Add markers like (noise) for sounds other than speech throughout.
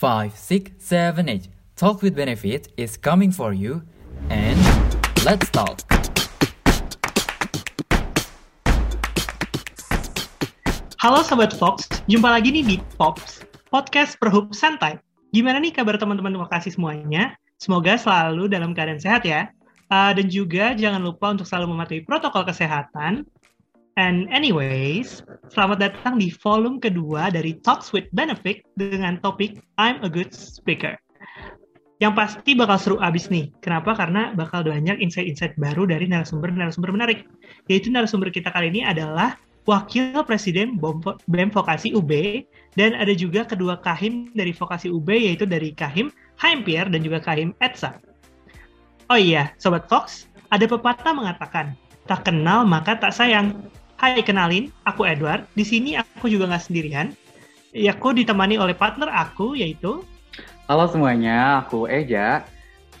5, 6, 7, 8. Talk with Benefit is coming for you. And let's talk. Halo Sobat Fox, jumpa lagi nih di Pops, podcast perhub santai. Gimana nih kabar teman-teman makasih semuanya? Semoga selalu dalam keadaan sehat ya. Uh, dan juga jangan lupa untuk selalu mematuhi protokol kesehatan. And anyways, selamat datang di volume kedua dari Talks with Benefit dengan topik I'm a Good Speaker. Yang pasti bakal seru abis nih. Kenapa? Karena bakal banyak insight-insight baru dari narasumber-narasumber menarik. Yaitu narasumber kita kali ini adalah Wakil Presiden BEM Vokasi UB, dan ada juga kedua Kahim dari Vokasi UB, yaitu dari Kahim Haimpier dan juga Kahim Etsa. Oh iya, Sobat Fox, ada pepatah mengatakan, tak kenal maka tak sayang. Hai, kenalin, aku Edward. Di sini aku juga nggak sendirian. Ya, aku ditemani oleh partner aku, yaitu... Halo semuanya, aku Eja.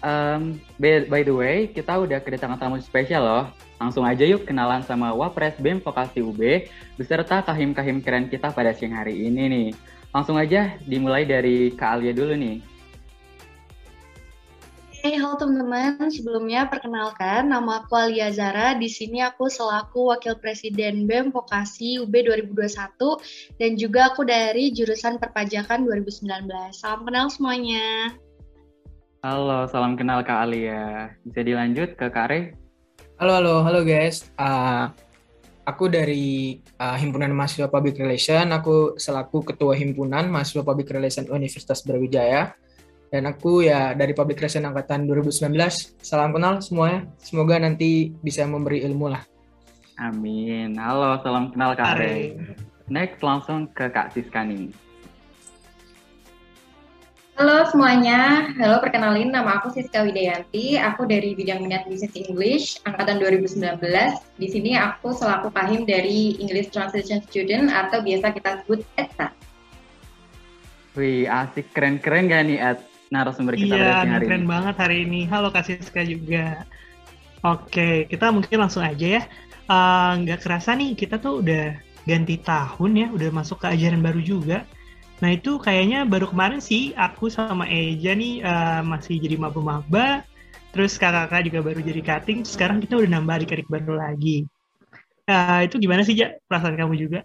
Um, by, by the way, kita udah kedatangan tamu spesial loh. Langsung aja yuk kenalan sama Wapres BEM Vokasi UB beserta kahim-kahim keren kita pada siang hari ini nih. Langsung aja dimulai dari Kak Alia dulu nih. Hey, halo teman-teman. Sebelumnya perkenalkan, nama aku Alia Zara. Di sini aku selaku Wakil Presiden BEM Vokasi UB 2021 dan juga aku dari jurusan Perpajakan 2019. Salam kenal semuanya. Halo, salam kenal Kak Alia. Bisa dilanjut ke Kak Re? Halo, halo, halo guys. Uh, aku dari uh, Himpunan Mahasiswa Public Relation. Aku selaku Ketua Himpunan Mahasiswa Public Relation Universitas Brawijaya. Dan aku ya dari Public Relation Angkatan 2019. Salam kenal semuanya. Semoga nanti bisa memberi ilmu lah. Amin. Halo, salam kenal Kak Re. Next langsung ke Kak Siska nih. Halo semuanya, halo perkenalin nama aku Siska Widayanti, aku dari bidang minat bisnis English angkatan 2019. Di sini aku selaku kahim dari English Translation Student atau biasa kita sebut ETSA. Wih, asik keren-keren gak nih Ed narasumber kita iya, hari keren ini? banget hari ini. Halo Kak Siska juga. Oke, kita mungkin langsung aja ya. Nggak uh, kerasa nih, kita tuh udah ganti tahun ya, udah masuk ke ajaran baru juga. Nah itu kayaknya baru kemarin sih aku sama Eja nih uh, masih jadi maba-maba, terus kakak-kakak juga baru jadi cutting, sekarang kita udah nambah adik-adik baru lagi. Uh, itu gimana sih, Ja? Perasaan kamu juga?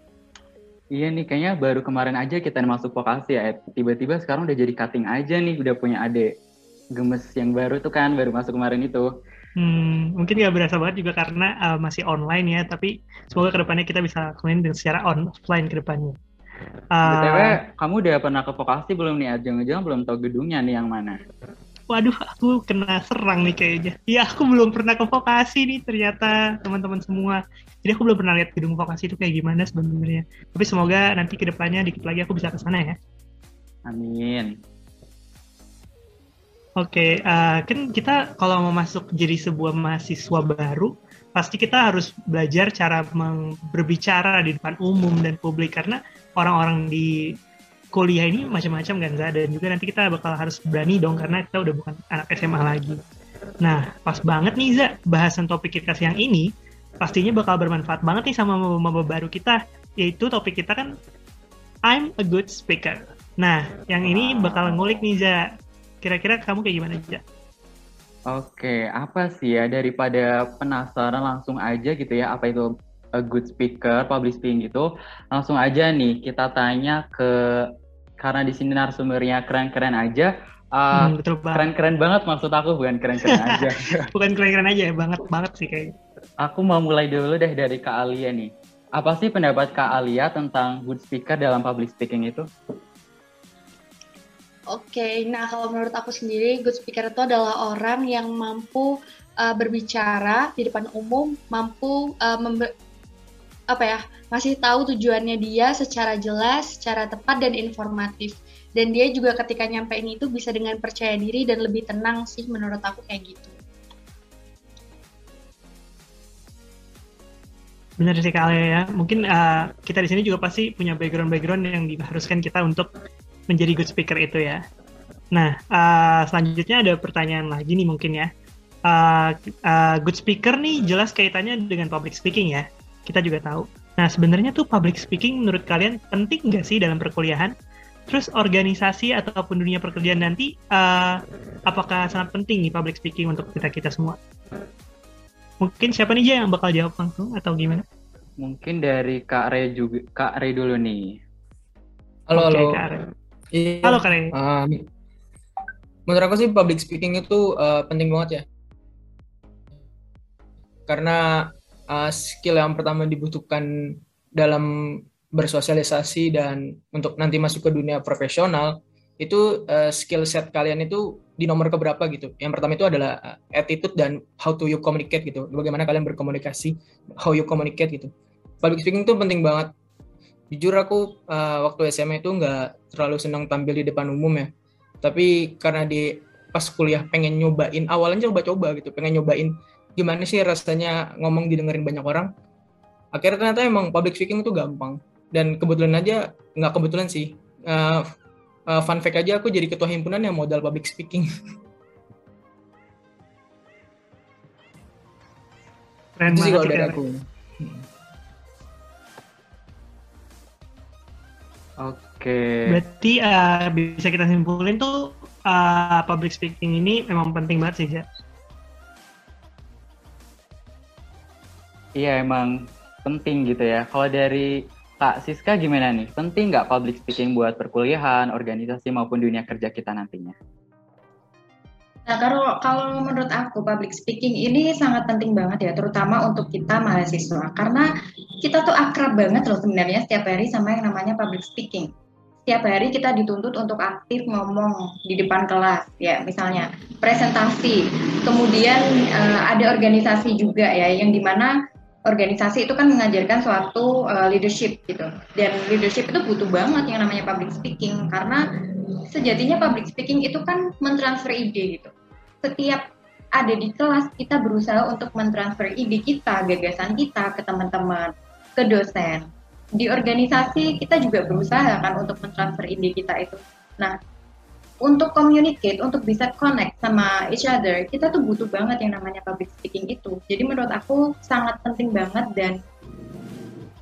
Iya nih, kayaknya baru kemarin aja kita masuk vokasi ya, tiba-tiba sekarang udah jadi cutting aja nih, udah punya adik gemes yang baru tuh kan, baru masuk kemarin itu. Hmm, mungkin nggak berasa banget juga karena uh, masih online ya, tapi semoga ke depannya kita bisa lakuin secara offline ke depannya. Uh, BTW, kamu udah pernah ke vokasi belum nih? Jangan-jangan belum tahu gedungnya nih yang mana? Waduh, aku kena serang nih kayaknya. Ya, aku belum pernah ke vokasi nih ternyata teman-teman semua. Jadi aku belum pernah lihat gedung vokasi itu kayak gimana sebenarnya. Tapi semoga nanti ke depannya dikit lagi aku bisa ke sana ya. Amin. Oke, okay, uh, kan kita kalau mau masuk jadi sebuah mahasiswa baru, pasti kita harus belajar cara berbicara di depan umum dan publik karena orang-orang di kuliah ini macam-macam kan Zah dan juga nanti kita bakal harus berani dong karena kita udah bukan anak SMA lagi. Nah, pas banget nih Za, bahasan topik kita siang ini pastinya bakal bermanfaat banget nih sama maba baru kita, yaitu topik kita kan I'm a good speaker. Nah, yang ini bakal ngulik nih Za. Kira-kira kamu kayak gimana Za? Oke, apa sih ya daripada penasaran langsung aja gitu ya apa itu a good speaker, public speaking gitu, langsung aja nih kita tanya ke karena di sini narasumbernya keren-keren aja. Uh, hmm, betul Keren-keren banget maksud aku bukan keren-keren (laughs) aja. bukan keren-keren aja ya, banget banget sih kayaknya. Aku mau mulai dulu deh dari Kak Alia nih. Apa sih pendapat Kak Alia tentang good speaker dalam public speaking itu? Oke, okay, nah kalau menurut aku sendiri, good speaker itu adalah orang yang mampu uh, berbicara di depan umum, mampu uh, apa ya masih tahu tujuannya dia secara jelas, secara tepat dan informatif. Dan dia juga ketika nyampein itu bisa dengan percaya diri dan lebih tenang sih menurut aku kayak gitu. Benar sih Kak ya. Mungkin uh, kita di sini juga pasti punya background-background yang diharuskan kita untuk menjadi good speaker itu ya. Nah, uh, selanjutnya ada pertanyaan lagi nih mungkin ya. Uh, uh, good speaker nih jelas kaitannya dengan public speaking ya. Kita juga tahu. Nah, sebenarnya tuh public speaking menurut kalian penting nggak sih dalam perkuliahan? Terus organisasi ataupun dunia pekerjaan nanti, uh, apakah sangat penting nih public speaking untuk kita kita semua? Mungkin siapa nih yang bakal jawab langsung atau gimana? Mungkin dari Kak Re juga, Kak Re dulu nih. Halo, Oke, halo. Kak Re. Iya. Halo Kak Re. Um, menurut aku sih public speaking itu uh, penting banget ya. Karena uh, skill yang pertama dibutuhkan dalam bersosialisasi dan untuk nanti masuk ke dunia profesional itu uh, skill set kalian itu di nomor keberapa gitu. Yang pertama itu adalah uh, attitude dan how to you communicate gitu. Bagaimana kalian berkomunikasi, how you communicate gitu. Public speaking itu penting banget. Jujur aku uh, waktu SMA itu nggak terlalu senang tampil di depan umum ya. Tapi karena di pas kuliah pengen nyobain, awalnya coba-coba gitu, pengen nyobain gimana sih rasanya ngomong didengerin banyak orang. Akhirnya ternyata emang public speaking itu gampang dan kebetulan aja nggak kebetulan sih uh, uh, fun fact aja aku jadi ketua himpunan yang modal public speaking (laughs) Keren itu sih kalau dari aku Oke. Berarti uh, bisa kita simpulin tuh uh, public speaking ini memang penting banget sih, Ja. Iya emang penting gitu ya. Kalau dari Kak Siska gimana nih? Penting nggak public speaking buat perkuliahan, organisasi maupun dunia kerja kita nantinya? Nah, kalau kalau menurut aku public speaking ini sangat penting banget ya, terutama untuk kita mahasiswa. Karena kita tuh akrab banget loh sebenarnya setiap hari sama yang namanya public speaking. Setiap hari kita dituntut untuk aktif ngomong di depan kelas, ya misalnya presentasi. Kemudian eh, ada organisasi juga ya, yang di mana organisasi itu kan mengajarkan suatu uh, leadership gitu. Dan leadership itu butuh banget yang namanya public speaking karena sejatinya public speaking itu kan mentransfer ide gitu. Setiap ada di kelas kita berusaha untuk mentransfer ide kita, gagasan kita ke teman-teman, ke dosen. Di organisasi kita juga berusaha kan untuk mentransfer ide kita itu. Nah, untuk communicate, untuk bisa connect sama each other, kita tuh butuh banget yang namanya public speaking itu. Jadi menurut aku sangat penting banget dan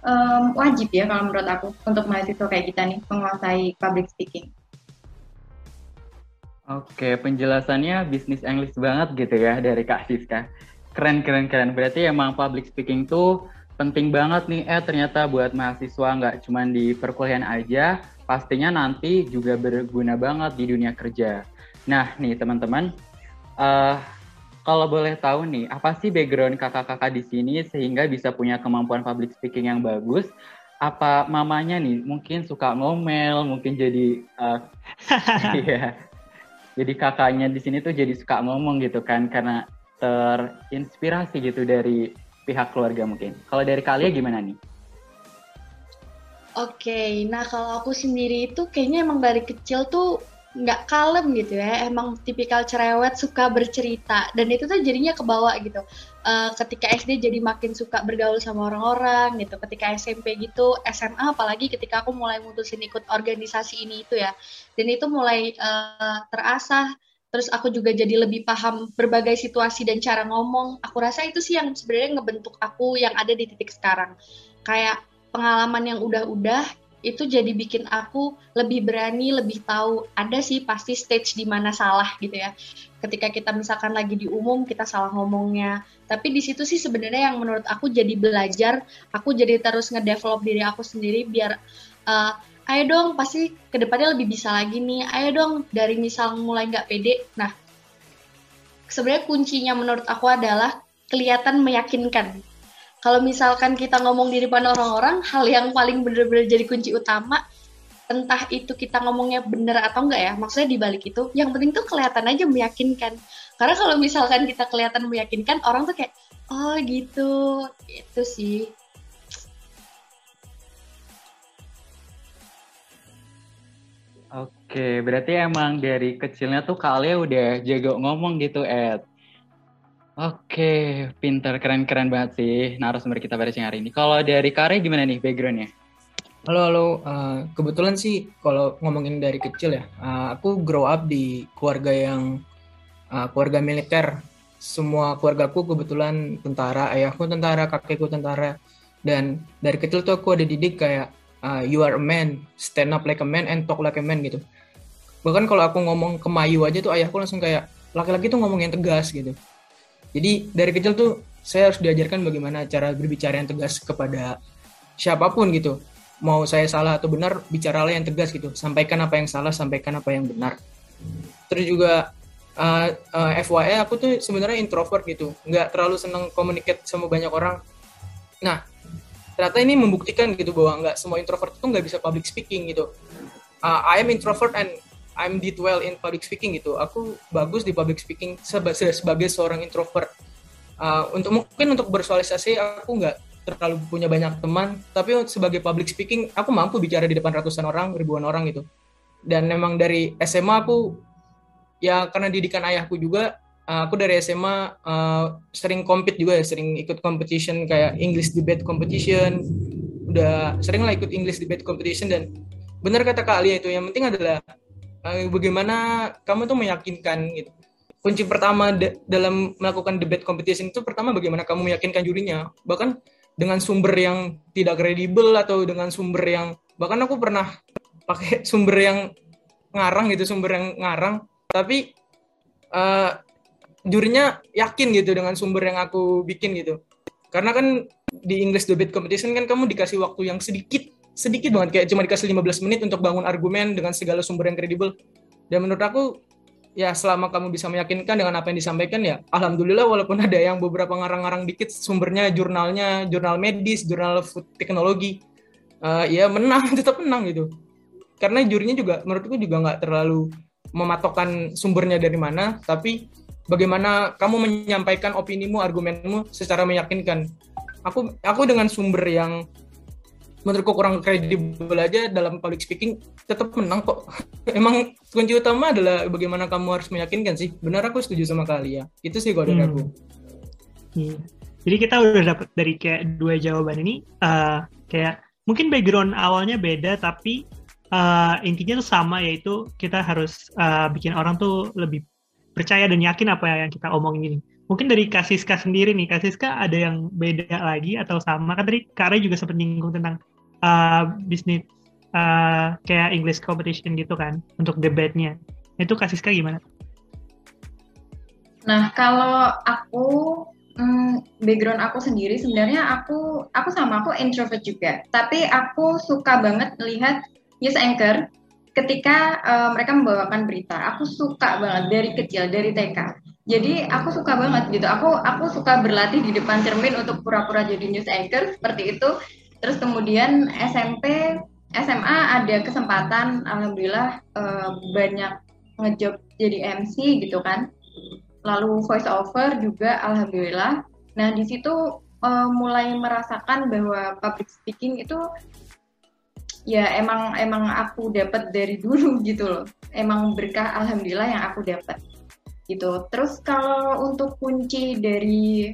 um, wajib ya kalau menurut aku untuk mahasiswa kayak kita nih menguasai public speaking. Oke, penjelasannya bisnis English banget gitu ya dari Kak Siska. Keren, keren, keren. Berarti emang public speaking tuh penting banget nih. Eh ternyata buat mahasiswa nggak cuma di perkuliahan aja, pastinya nanti juga berguna banget di dunia kerja. Nah nih teman-teman, uh, kalau boleh tahu nih, apa sih background kakak-kakak di sini sehingga bisa punya kemampuan public speaking yang bagus? Apa mamanya nih mungkin suka ngomel, mungkin jadi uh, (laughs) iya, jadi kakaknya di sini tuh jadi suka ngomong gitu kan karena terinspirasi gitu dari pihak keluarga mungkin. Kalau dari kalian gimana nih? Oke, nah kalau aku sendiri itu kayaknya emang dari kecil tuh nggak kalem gitu ya, emang tipikal cerewet suka bercerita dan itu tuh jadinya kebawa gitu. Uh, ketika SD jadi makin suka bergaul sama orang-orang gitu, ketika SMP gitu, SMA apalagi ketika aku mulai mutusin ikut organisasi ini itu ya, dan itu mulai uh, terasah. Terus aku juga jadi lebih paham berbagai situasi dan cara ngomong. Aku rasa itu sih yang sebenarnya ngebentuk aku yang ada di titik sekarang. Kayak pengalaman yang udah-udah itu jadi bikin aku lebih berani, lebih tahu ada sih pasti stage di mana salah gitu ya. Ketika kita misalkan lagi di umum kita salah ngomongnya. Tapi di situ sih sebenarnya yang menurut aku jadi belajar, aku jadi terus ngedevelop diri aku sendiri biar uh, ayo dong pasti ke depannya lebih bisa lagi nih. Ayo dong dari misal mulai nggak pede. Nah, sebenarnya kuncinya menurut aku adalah kelihatan meyakinkan kalau misalkan kita ngomong di depan orang-orang, hal yang paling benar-benar jadi kunci utama, entah itu kita ngomongnya benar atau enggak ya, maksudnya di balik itu, yang penting tuh kelihatan aja meyakinkan. Karena kalau misalkan kita kelihatan meyakinkan, orang tuh kayak, oh gitu, itu sih. Oke, berarti emang dari kecilnya tuh kalian udah jago ngomong gitu, Ed. Oke, pinter, keren-keren banget sih narasumber kita pada siang hari ini. Kalau dari Kare gimana nih backgroundnya? Halo, halo. Uh, kebetulan sih kalau ngomongin dari kecil ya, uh, aku grow up di keluarga yang uh, keluarga militer. Semua keluargaku kebetulan tentara, ayahku tentara, kakekku tentara. Dan dari kecil tuh aku ada didik kayak uh, you are a man, stand up like a man and talk like a man gitu. Bahkan kalau aku ngomong ke Mayu aja tuh ayahku langsung kayak laki-laki tuh ngomong yang tegas gitu. Jadi dari kecil tuh saya harus diajarkan bagaimana cara berbicara yang tegas kepada siapa pun gitu. Mau saya salah atau benar, bicaralah yang tegas gitu. Sampaikan apa yang salah, sampaikan apa yang benar. Terus juga uh, uh, FYI aku tuh sebenarnya introvert gitu, nggak terlalu seneng communicate sama banyak orang. Nah, ternyata ini membuktikan gitu bahwa nggak semua introvert itu nggak bisa public speaking gitu. Uh, I am introvert and I'm did well in public speaking gitu. Aku bagus di public speaking sebagai, sebagai seorang introvert. Uh, untuk mungkin untuk bersosialisasi aku nggak terlalu punya banyak teman, tapi sebagai public speaking aku mampu bicara di depan ratusan orang, ribuan orang gitu. Dan memang dari SMA aku ya karena didikan ayahku juga uh, aku dari SMA uh, sering compete juga ya, sering ikut competition kayak English debate competition. Udah sering lah ikut English debate competition dan benar kata Kak Alia itu yang penting adalah uh, bagaimana kamu tuh meyakinkan gitu. Kunci pertama dalam melakukan debate competition itu pertama bagaimana kamu meyakinkan jurinya. Bahkan dengan sumber yang tidak kredibel atau dengan sumber yang bahkan aku pernah pakai (laughs) sumber yang ngarang gitu, sumber yang ngarang tapi uh, jurinya yakin gitu dengan sumber yang aku bikin gitu. Karena kan di English debate competition kan kamu dikasih waktu yang sedikit sedikit banget kayak cuma dikasih 15 menit untuk bangun argumen dengan segala sumber yang kredibel. Dan menurut aku ya selama kamu bisa meyakinkan dengan apa yang disampaikan ya alhamdulillah walaupun ada yang beberapa ngarang-ngarang dikit sumbernya jurnalnya jurnal medis jurnal food teknologi uh, ya menang (laughs) tetap menang gitu karena jurinya juga menurutku juga nggak terlalu mematokkan sumbernya dari mana tapi bagaimana kamu menyampaikan opinimu argumenmu secara meyakinkan aku aku dengan sumber yang menurutku kurang kredibel aja dalam public speaking tetap menang kok. (laughs) Emang kunci utama adalah bagaimana kamu harus meyakinkan sih. Benar aku setuju sama kali ya. Itu sih kalau dari hmm. aku. Hmm. Jadi kita udah dapat dari kayak dua jawaban ini uh, kayak mungkin background awalnya beda tapi uh, intinya tuh sama yaitu kita harus uh, bikin orang tuh lebih percaya dan yakin apa yang kita omongin ini. Mungkin dari Kasiska sendiri nih, Kasiska ada yang beda lagi atau sama? Kan tadi Kare juga sempat nyinggung tentang uh, bisnis uh, kayak English competition gitu kan untuk debatnya. Itu Kasiska gimana? Nah kalau aku hmm, background aku sendiri sebenarnya aku aku sama aku introvert juga. Tapi aku suka banget melihat news anchor ketika uh, mereka membawakan berita. Aku suka banget dari kecil dari TK. Jadi aku suka banget gitu. Aku aku suka berlatih di depan cermin untuk pura-pura jadi news anchor seperti itu terus kemudian SMP SMA ada kesempatan alhamdulillah uh, banyak ngejob jadi MC gitu kan. Lalu voice over juga alhamdulillah. Nah di situ uh, mulai merasakan bahwa public speaking itu ya emang emang aku dapat dari (laughs) dulu gitu loh. Emang berkah alhamdulillah yang aku dapat gitu. Terus kalau untuk kunci dari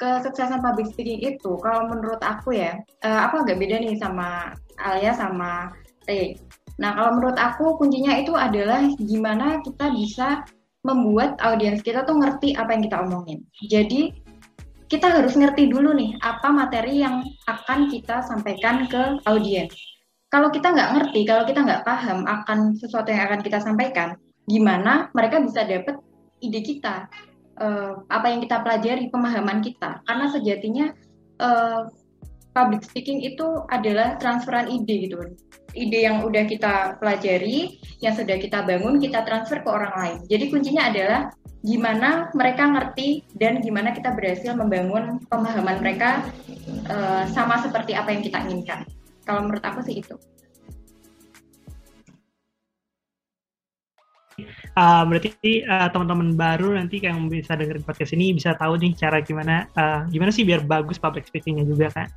kesuksesan public speaking itu kalau menurut aku ya uh, aku agak beda nih sama Alia sama T. Nah kalau menurut aku kuncinya itu adalah gimana kita bisa membuat audiens kita tuh ngerti apa yang kita omongin. Jadi kita harus ngerti dulu nih apa materi yang akan kita sampaikan ke audiens. Kalau kita nggak ngerti, kalau kita nggak paham akan sesuatu yang akan kita sampaikan, gimana mereka bisa dapat ide kita uh, apa yang kita pelajari, pemahaman kita. Karena sejatinya uh, public speaking itu adalah transferan ide gitu. Ide yang udah kita pelajari, yang sudah kita bangun, kita transfer ke orang lain. Jadi kuncinya adalah gimana mereka ngerti dan gimana kita berhasil membangun pemahaman mereka uh, sama seperti apa yang kita inginkan. Kalau menurut aku sih itu. Uh, berarti uh, teman-teman baru nanti yang bisa dengerin podcast ini bisa tahu nih cara gimana uh, gimana sih biar bagus public speakingnya juga kan.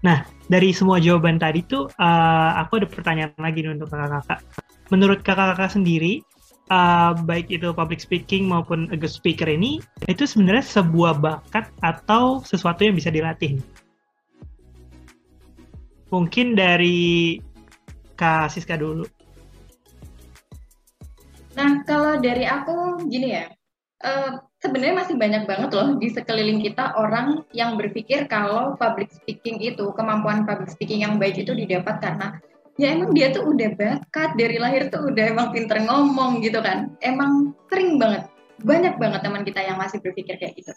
Nah dari semua jawaban tadi tuh uh, aku ada pertanyaan lagi nih untuk kakak-kakak. Menurut kakak-kakak sendiri uh, baik itu public speaking maupun a good speaker ini itu sebenarnya sebuah bakat atau sesuatu yang bisa dilatih. Mungkin dari Kak Siska dulu. Nah, kalau dari aku gini ya, uh, sebenarnya masih banyak banget loh di sekeliling kita orang yang berpikir kalau public speaking itu kemampuan public speaking yang baik itu didapat karena ya emang dia tuh udah bakat dari lahir tuh udah emang pinter ngomong gitu kan. Emang sering banget banyak banget teman kita yang masih berpikir kayak gitu.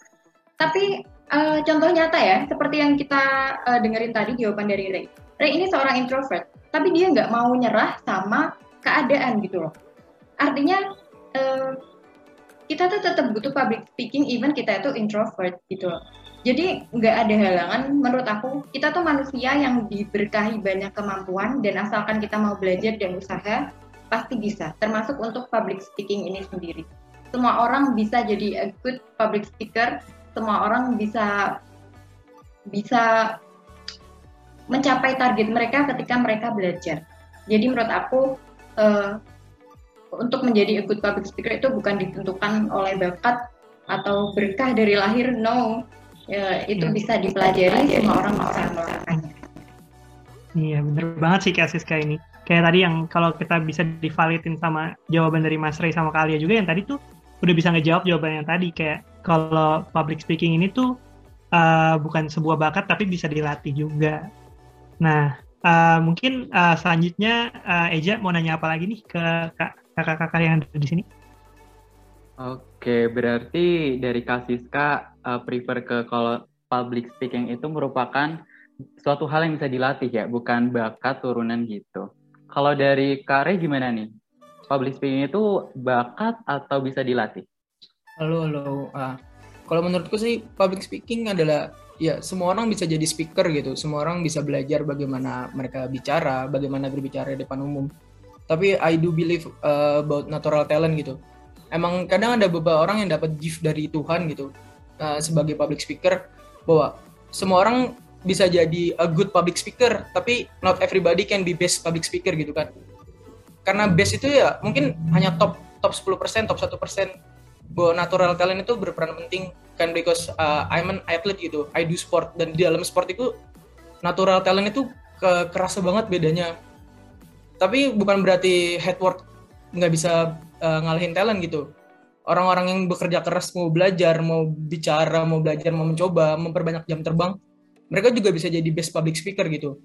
Tapi uh, contoh nyata ya seperti yang kita uh, dengerin tadi jawaban dari Ray. Ray ini seorang introvert tapi dia nggak mau nyerah sama keadaan gitu loh artinya uh, kita tuh tetap butuh public speaking even kita itu introvert gitu loh. Jadi nggak ada halangan menurut aku kita tuh manusia yang diberkahi banyak kemampuan dan asalkan kita mau belajar dan usaha pasti bisa termasuk untuk public speaking ini sendiri. Semua orang bisa jadi a good public speaker, semua orang bisa bisa mencapai target mereka ketika mereka belajar. Jadi menurut aku uh, untuk menjadi a good public speaker itu bukan ditentukan oleh bakat atau berkah dari lahir, no. Ya, itu hmm. bisa dipelajari, semua orang bisa melakukannya. Iya, bener banget sih Kak Siska ini. Kayak tadi yang kalau kita bisa divalidin sama jawaban dari Mas Ray sama Kalia juga yang tadi tuh udah bisa ngejawab jawaban yang tadi kayak kalau public speaking ini tuh uh, bukan sebuah bakat tapi bisa dilatih juga. Nah, uh, mungkin uh, selanjutnya uh, Eja mau nanya apa lagi nih ke Kak kakak-kakak yang ada di sini? Oke, berarti dari Kak Siska uh, prefer ke kalau public speaking itu merupakan suatu hal yang bisa dilatih ya, bukan bakat turunan gitu. Kalau dari Kak Re gimana nih? Public speaking itu bakat atau bisa dilatih? Halo, halo. Uh, kalau menurutku sih public speaking adalah ya semua orang bisa jadi speaker gitu. Semua orang bisa belajar bagaimana mereka bicara, bagaimana berbicara di depan umum tapi I do believe uh, about natural talent gitu. Emang kadang ada beberapa orang yang dapat gift dari Tuhan gitu uh, sebagai public speaker bahwa semua orang bisa jadi a good public speaker tapi not everybody can be best public speaker gitu kan. Karena best itu ya mungkin hanya top top 10% top 1% bahwa natural talent itu berperan penting. Kan because uh, I'm an athlete gitu I do sport dan di dalam sport itu natural talent itu ke kerasa banget bedanya tapi bukan berarti headwork nggak bisa uh, ngalahin talent gitu. Orang-orang yang bekerja keras mau belajar mau bicara mau belajar mau mencoba memperbanyak jam terbang mereka juga bisa jadi best public speaker gitu.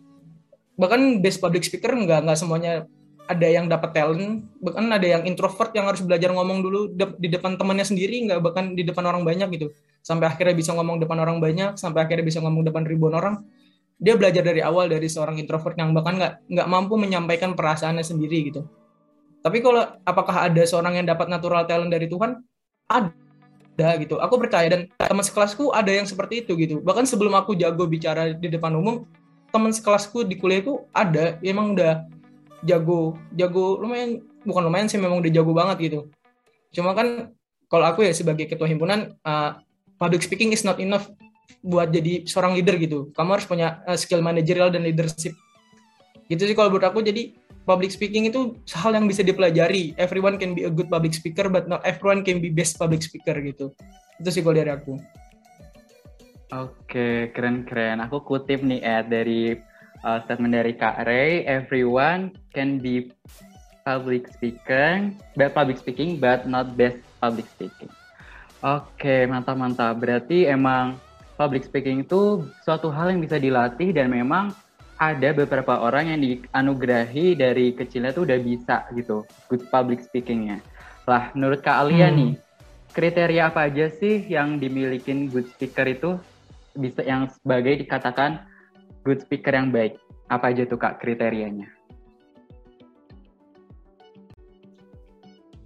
Bahkan best public speaker nggak nggak semuanya ada yang dapat talent bahkan ada yang introvert yang harus belajar ngomong dulu di depan temannya sendiri nggak bahkan di depan orang banyak gitu. Sampai akhirnya bisa ngomong depan orang banyak sampai akhirnya bisa ngomong depan ribuan orang dia belajar dari awal dari seorang introvert yang bahkan nggak nggak mampu menyampaikan perasaannya sendiri gitu. Tapi kalau apakah ada seorang yang dapat natural talent dari Tuhan? Ada gitu. Aku percaya dan teman sekelasku ada yang seperti itu gitu. Bahkan sebelum aku jago bicara di depan umum, teman sekelasku di kuliahku ada emang udah jago, jago lumayan bukan lumayan sih memang udah jago banget gitu. Cuma kan kalau aku ya sebagai ketua himpunan uh, public speaking is not enough buat jadi seorang leader gitu. Kamu harus punya uh, skill manajerial dan leadership. Gitu sih kalau menurut aku jadi public speaking itu hal yang bisa dipelajari. Everyone can be a good public speaker but not everyone can be best public speaker gitu. Itu sih kalau dari aku. Oke, keren-keren. Aku kutip nih Ed dari uh, statement dari Kak Ray, everyone can be public speaker, bad public speaking but not best public speaking. Oke, mantap-mantap. Berarti emang public speaking itu suatu hal yang bisa dilatih dan memang ada beberapa orang yang dianugerahi dari kecilnya tuh udah bisa gitu good public speakingnya. Lah, menurut Kak Alia hmm. nih, kriteria apa aja sih yang dimiliki good speaker itu bisa yang sebagai dikatakan good speaker yang baik? Apa aja tuh Kak kriterianya?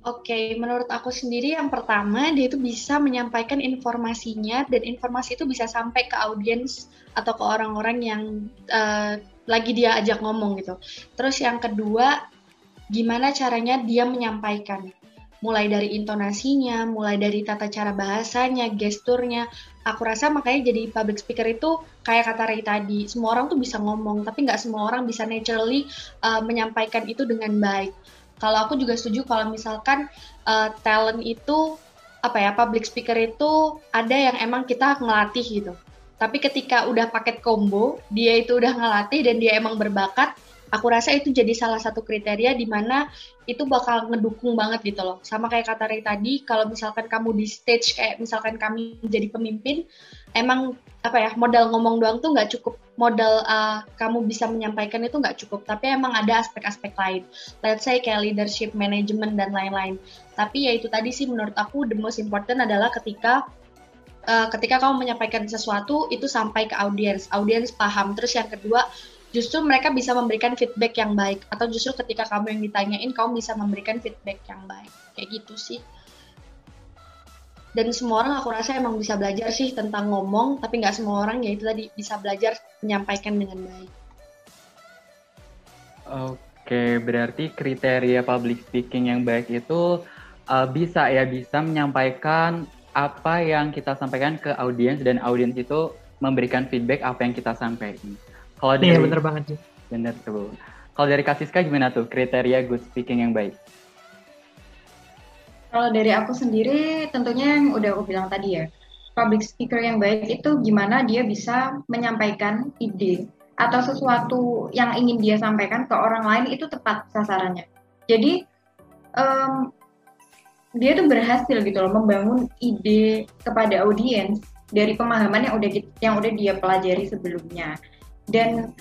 Oke, menurut aku sendiri yang pertama dia itu bisa menyampaikan informasinya dan informasi itu bisa sampai ke audiens atau ke orang-orang yang uh, lagi dia ajak ngomong gitu. Terus yang kedua, gimana caranya dia menyampaikan? Mulai dari intonasinya, mulai dari tata cara bahasanya, gesturnya. Aku rasa makanya jadi public speaker itu kayak kata Ray tadi, semua orang tuh bisa ngomong, tapi nggak semua orang bisa naturally uh, menyampaikan itu dengan baik kalau aku juga setuju kalau misalkan uh, talent itu apa ya public speaker itu ada yang emang kita ngelatih gitu. Tapi ketika udah paket combo, dia itu udah ngelatih dan dia emang berbakat, aku rasa itu jadi salah satu kriteria di mana itu bakal ngedukung banget gitu loh. Sama kayak kata Ray tadi, kalau misalkan kamu di stage kayak misalkan kami jadi pemimpin, emang apa ya modal ngomong doang tuh nggak cukup, modal uh, kamu bisa menyampaikan itu nggak cukup. Tapi emang ada aspek-aspek lain. Let's say kayak leadership, management dan lain-lain. Tapi ya itu tadi sih menurut aku the most important adalah ketika uh, ketika kamu menyampaikan sesuatu itu sampai ke audiens, audiens paham. Terus yang kedua justru mereka bisa memberikan feedback yang baik atau justru ketika kamu yang ditanyain kamu bisa memberikan feedback yang baik kayak gitu sih dan semua orang aku rasa emang bisa belajar sih tentang ngomong tapi nggak semua orang ya itu tadi bisa belajar menyampaikan dengan baik oke berarti kriteria public speaking yang baik itu uh, bisa ya bisa menyampaikan apa yang kita sampaikan ke audiens dan audiens itu memberikan feedback apa yang kita sampaikan kalau iya, dari Iya, bener banget sih. Bener tuh. Kalau dari Kasiska gimana tuh kriteria good speaking yang baik? Kalau dari aku sendiri tentunya yang udah aku bilang tadi ya. Public speaker yang baik itu gimana dia bisa menyampaikan ide atau sesuatu yang ingin dia sampaikan ke orang lain itu tepat sasarannya. Jadi um, dia tuh berhasil gitu loh membangun ide kepada audiens dari pemahaman yang udah yang udah dia pelajari sebelumnya dan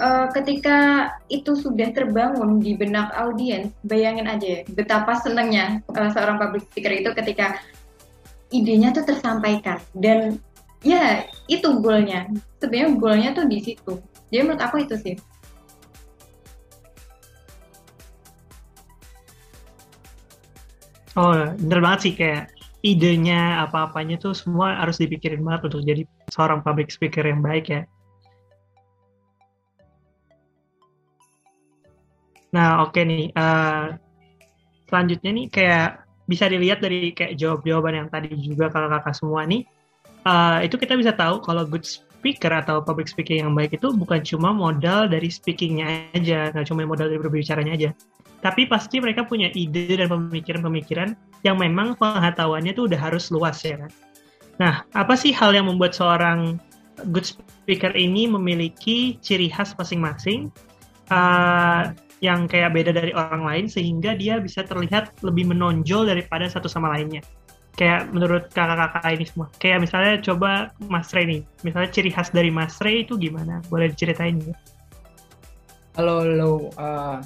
uh, ketika itu sudah terbangun di benak audiens, bayangin aja betapa senangnya uh, seorang public speaker itu ketika idenya tuh tersampaikan dan ya itu goalnya. Sebenarnya goalnya tuh di situ. Jadi menurut aku itu sih. Oh, bener banget sih kayak idenya apa-apanya tuh semua harus dipikirin banget untuk jadi seorang public speaker yang baik ya. Nah, oke okay nih. Uh, selanjutnya nih kayak bisa dilihat dari kayak jawab-jawaban yang tadi juga kalau kakak semua nih. Uh, itu kita bisa tahu kalau good speaker atau public speaking yang baik itu bukan cuma modal dari speakingnya aja, nggak cuma modal dari berbicaranya aja. Tapi pasti mereka punya ide dan pemikiran-pemikiran yang memang pengetahuannya tuh udah harus luas ya kan. Nah, apa sih hal yang membuat seorang good speaker ini memiliki ciri khas masing-masing? Uh, yang kayak beda dari orang lain sehingga dia bisa terlihat lebih menonjol daripada satu sama lainnya. Kayak menurut kakak-kakak ini semua. Kayak misalnya coba Mas Ray nih. Misalnya ciri khas dari Mas Ray itu gimana? Boleh diceritain ya? Halo, halo. Uh,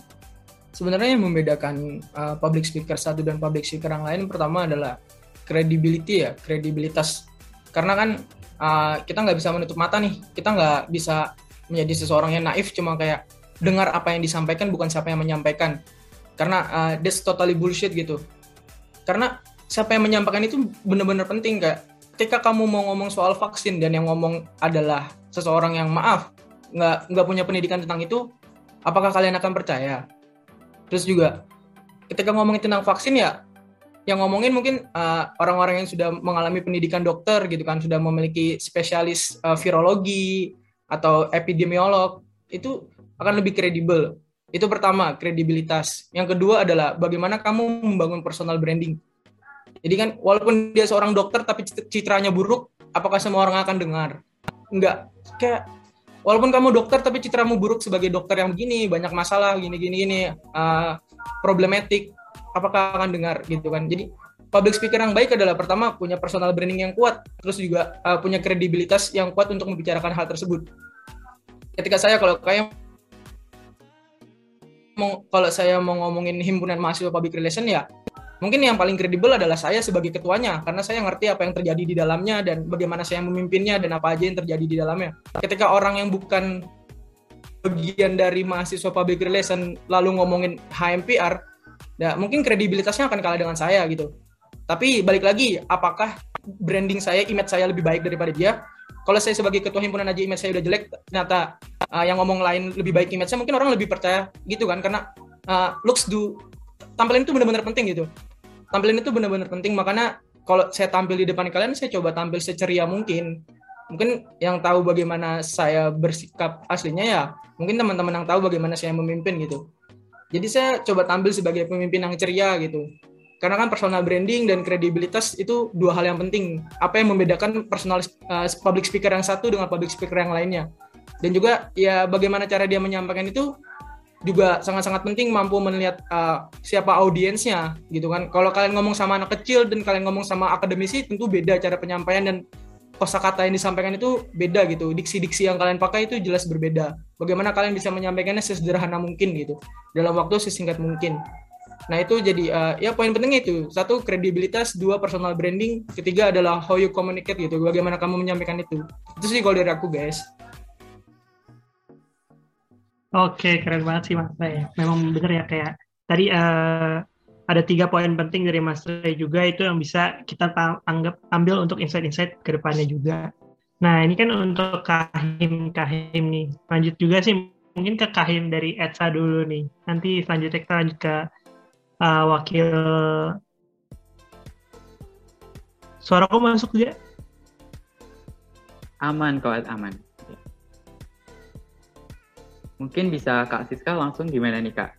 sebenarnya yang membedakan uh, public speaker satu dan public speaker yang lain pertama adalah credibility ya, kredibilitas. Karena kan uh, kita nggak bisa menutup mata nih. Kita nggak bisa menjadi seseorang yang naif cuma kayak dengar apa yang disampaikan bukan siapa yang menyampaikan. Karena uh, that's totally bullshit gitu. Karena siapa yang menyampaikan itu benar-benar penting kayak ketika kamu mau ngomong soal vaksin dan yang ngomong adalah seseorang yang maaf nggak nggak punya pendidikan tentang itu apakah kalian akan percaya? Terus juga ketika ngomongin tentang vaksin ya yang ngomongin mungkin uh, orang-orang yang sudah mengalami pendidikan dokter gitu kan sudah memiliki spesialis uh, virologi atau epidemiolog itu akan lebih kredibel. Itu pertama, kredibilitas. Yang kedua adalah bagaimana kamu membangun personal branding. Jadi kan walaupun dia seorang dokter tapi citranya buruk, apakah semua orang akan dengar? Enggak. Kayak walaupun kamu dokter tapi citramu buruk sebagai dokter yang begini, banyak masalah gini gini gini, uh, problematik, apakah akan dengar gitu kan. Jadi public speaker yang baik adalah pertama punya personal branding yang kuat, terus juga uh, punya kredibilitas yang kuat untuk membicarakan hal tersebut. Ketika saya kalau kayak kalau saya mau ngomongin himpunan mahasiswa public relation ya mungkin yang paling kredibel adalah saya sebagai ketuanya karena saya ngerti apa yang terjadi di dalamnya dan bagaimana saya memimpinnya dan apa aja yang terjadi di dalamnya. Ketika orang yang bukan bagian dari mahasiswa public relation lalu ngomongin HMPR, ya mungkin kredibilitasnya akan kalah dengan saya gitu. Tapi balik lagi, apakah branding saya, image saya lebih baik daripada dia? Kalau saya sebagai ketua himpunan aja image saya udah jelek, ternyata uh, yang ngomong lain lebih baik image saya, mungkin orang lebih percaya gitu kan? Karena uh, looks do tampilan itu benar-benar penting gitu. Tampilan itu benar-benar penting, makanya kalau saya tampil di depan kalian, saya coba tampil seceria mungkin. Mungkin yang tahu bagaimana saya bersikap aslinya ya, mungkin teman-teman yang tahu bagaimana saya memimpin gitu. Jadi saya coba tampil sebagai pemimpin yang ceria gitu karena kan personal branding dan kredibilitas itu dua hal yang penting. Apa yang membedakan personal uh, public speaker yang satu dengan public speaker yang lainnya? dan juga ya bagaimana cara dia menyampaikan itu juga sangat-sangat penting mampu melihat uh, siapa audiensnya gitu kan. Kalau kalian ngomong sama anak kecil dan kalian ngomong sama akademisi tentu beda cara penyampaian dan kosakata yang disampaikan itu beda gitu. Diksi-diksi yang kalian pakai itu jelas berbeda. Bagaimana kalian bisa menyampaikannya sesederhana mungkin gitu dalam waktu sesingkat mungkin. Nah itu jadi uh, ya poin pentingnya itu satu kredibilitas, dua personal branding, ketiga adalah how you communicate gitu. Bagaimana kamu menyampaikan itu. Itu sih kalau dari aku guys. Oke, keren banget sih Mas Ray. Memang bener ya kayak tadi uh, ada tiga poin penting dari Mas Ray juga itu yang bisa kita anggap ambil untuk insight-insight ke depannya juga. Nah, ini kan untuk Kahim Kahim nih. Lanjut juga sih mungkin ke Kahim dari Etsa dulu nih. Nanti selanjutnya kita lanjut ke uh, wakil Suara kok masuk juga? Aman kok, aman. Mungkin bisa Kak Siska langsung gimana nih Kak?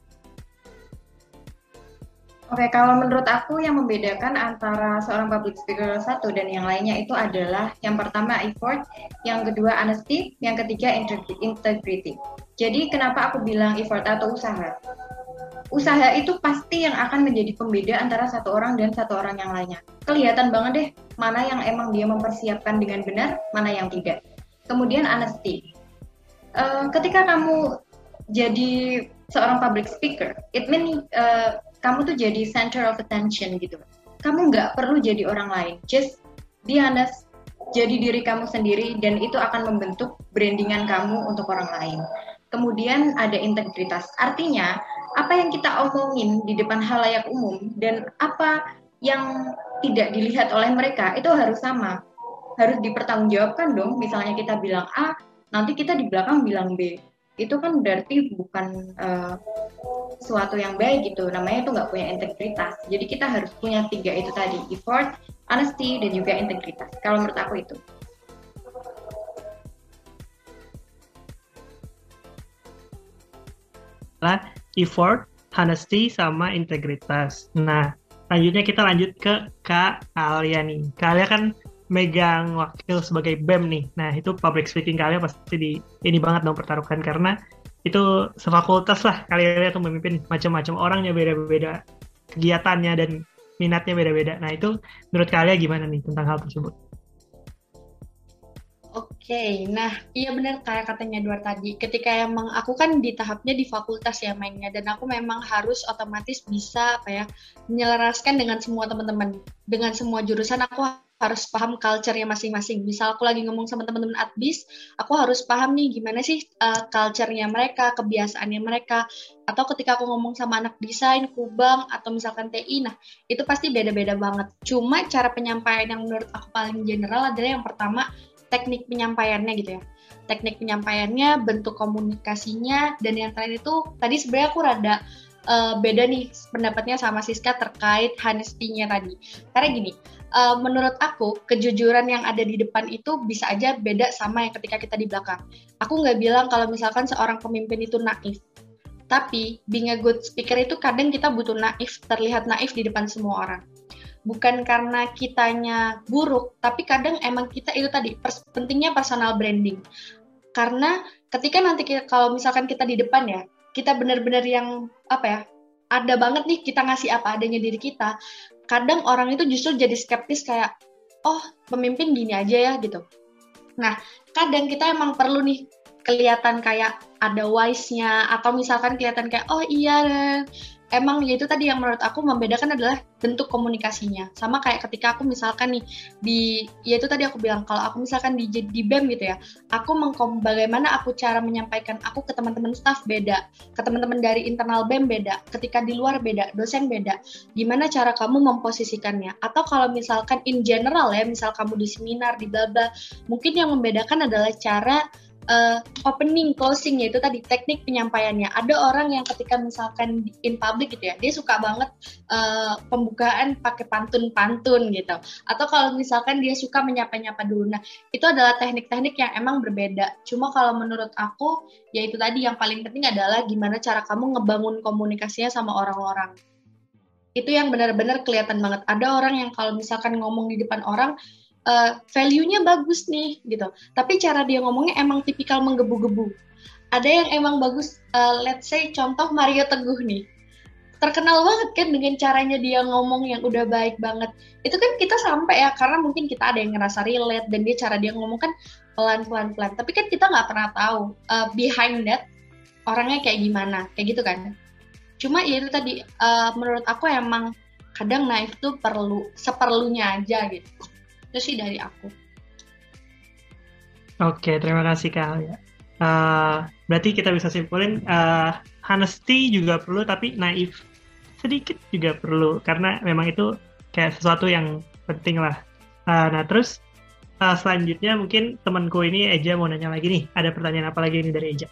Oke, kalau menurut aku yang membedakan antara seorang public speaker satu dan yang lainnya itu adalah yang pertama effort, yang kedua honesty, yang ketiga integrity. Jadi kenapa aku bilang effort atau usaha? Usaha itu pasti yang akan menjadi pembeda antara satu orang dan satu orang yang lainnya. Kelihatan banget deh mana yang emang dia mempersiapkan dengan benar, mana yang tidak. Kemudian honesty. Eh, ketika kamu jadi seorang public speaker, it mean uh, kamu tuh jadi center of attention gitu. Kamu nggak perlu jadi orang lain, just be honest, jadi diri kamu sendiri dan itu akan membentuk brandingan kamu untuk orang lain. Kemudian ada integritas, artinya apa yang kita omongin di depan halayak umum dan apa yang tidak dilihat oleh mereka itu harus sama, harus dipertanggungjawabkan dong. Misalnya kita bilang A, nanti kita di belakang bilang B. Itu kan berarti bukan uh, suatu yang baik gitu. Namanya itu nggak punya integritas. Jadi kita harus punya tiga itu tadi effort honesty dan juga integritas. Kalau menurut aku itu effort honesty sama integritas nah selanjutnya kita lanjut ke Kak Alia nih Kak Alia kan megang wakil sebagai BEM nih. Nah, itu public speaking kalian pasti di ini banget dong pertaruhkan karena itu sefakultas lah kalian tuh memimpin macam-macam orangnya beda-beda kegiatannya dan minatnya beda-beda. Nah, itu menurut kalian gimana nih tentang hal tersebut? Oke, nah iya benar kayak katanya dua tadi. Ketika emang aku kan di tahapnya di fakultas ya mainnya, dan aku memang harus otomatis bisa apa ya menyelaraskan dengan semua teman-teman, dengan semua jurusan aku harus paham culture-nya masing-masing. Misal aku lagi ngomong sama teman-teman adbis, aku harus paham nih gimana sih uh, culture-nya mereka, kebiasaannya mereka. Atau ketika aku ngomong sama anak desain, kubang, atau misalkan TI, nah itu pasti beda-beda banget. Cuma cara penyampaian yang menurut aku paling general adalah yang pertama, teknik penyampaiannya gitu ya. Teknik penyampaiannya, bentuk komunikasinya, dan yang terakhir itu tadi sebenarnya aku rada uh, beda nih pendapatnya sama Siska terkait honesty-nya tadi. Karena gini, uh, menurut aku kejujuran yang ada di depan itu bisa aja beda sama yang ketika kita di belakang. Aku nggak bilang kalau misalkan seorang pemimpin itu naif, tapi being a good speaker itu kadang kita butuh naif, terlihat naif di depan semua orang. Bukan karena kitanya buruk, tapi kadang emang kita itu tadi pers pentingnya personal branding. Karena ketika nanti kita, kalau misalkan kita di depan ya, kita benar-benar yang apa ya, ada banget nih kita ngasih apa adanya diri kita kadang orang itu justru jadi skeptis kayak oh pemimpin gini aja ya gitu nah kadang kita emang perlu nih kelihatan kayak ada wise-nya atau misalkan kelihatan kayak oh iya emang ya itu tadi yang menurut aku membedakan adalah bentuk komunikasinya. Sama kayak ketika aku misalkan nih di ya itu tadi aku bilang kalau aku misalkan di di BEM gitu ya, aku mengkom bagaimana aku cara menyampaikan aku ke teman-teman staff beda, ke teman-teman dari internal BEM beda, ketika di luar beda, dosen beda. Gimana cara kamu memposisikannya? Atau kalau misalkan in general ya, misal kamu di seminar di bla mungkin yang membedakan adalah cara uh, opening closing yaitu tadi teknik penyampaiannya. Ada orang yang ketika misalkan in public gitu ya dia suka banget uh, pembukaan pakai pantun-pantun gitu. Atau kalau misalkan dia suka menyapa-nyapa dulu. Nah itu adalah teknik-teknik yang emang berbeda. Cuma kalau menurut aku yaitu tadi yang paling penting adalah gimana cara kamu ngebangun komunikasinya sama orang-orang. Itu yang benar-benar kelihatan banget. Ada orang yang kalau misalkan ngomong di depan orang uh, value-nya bagus nih gitu. Tapi cara dia ngomongnya emang tipikal menggebu-gebu. Ada yang emang bagus, uh, let's say contoh Mario Teguh nih. Terkenal banget kan dengan caranya dia ngomong yang udah baik banget. Itu kan kita sampai ya karena mungkin kita ada yang ngerasa relate dan dia cara dia ngomong kan pelan-pelan pelan. Tapi kan kita nggak pernah tahu uh, behind that orangnya kayak gimana, kayak gitu kan. Cuma ya itu tadi uh, menurut aku emang kadang naif tuh perlu seperlunya aja gitu itu sih dari aku. Oke terima kasih kak Alia uh, berarti kita bisa simpulin uh, honesty juga perlu tapi naif sedikit juga perlu karena memang itu kayak sesuatu yang penting lah. Uh, nah terus uh, selanjutnya mungkin temanku ini Eja mau nanya lagi nih. Ada pertanyaan apa lagi ini dari Eja?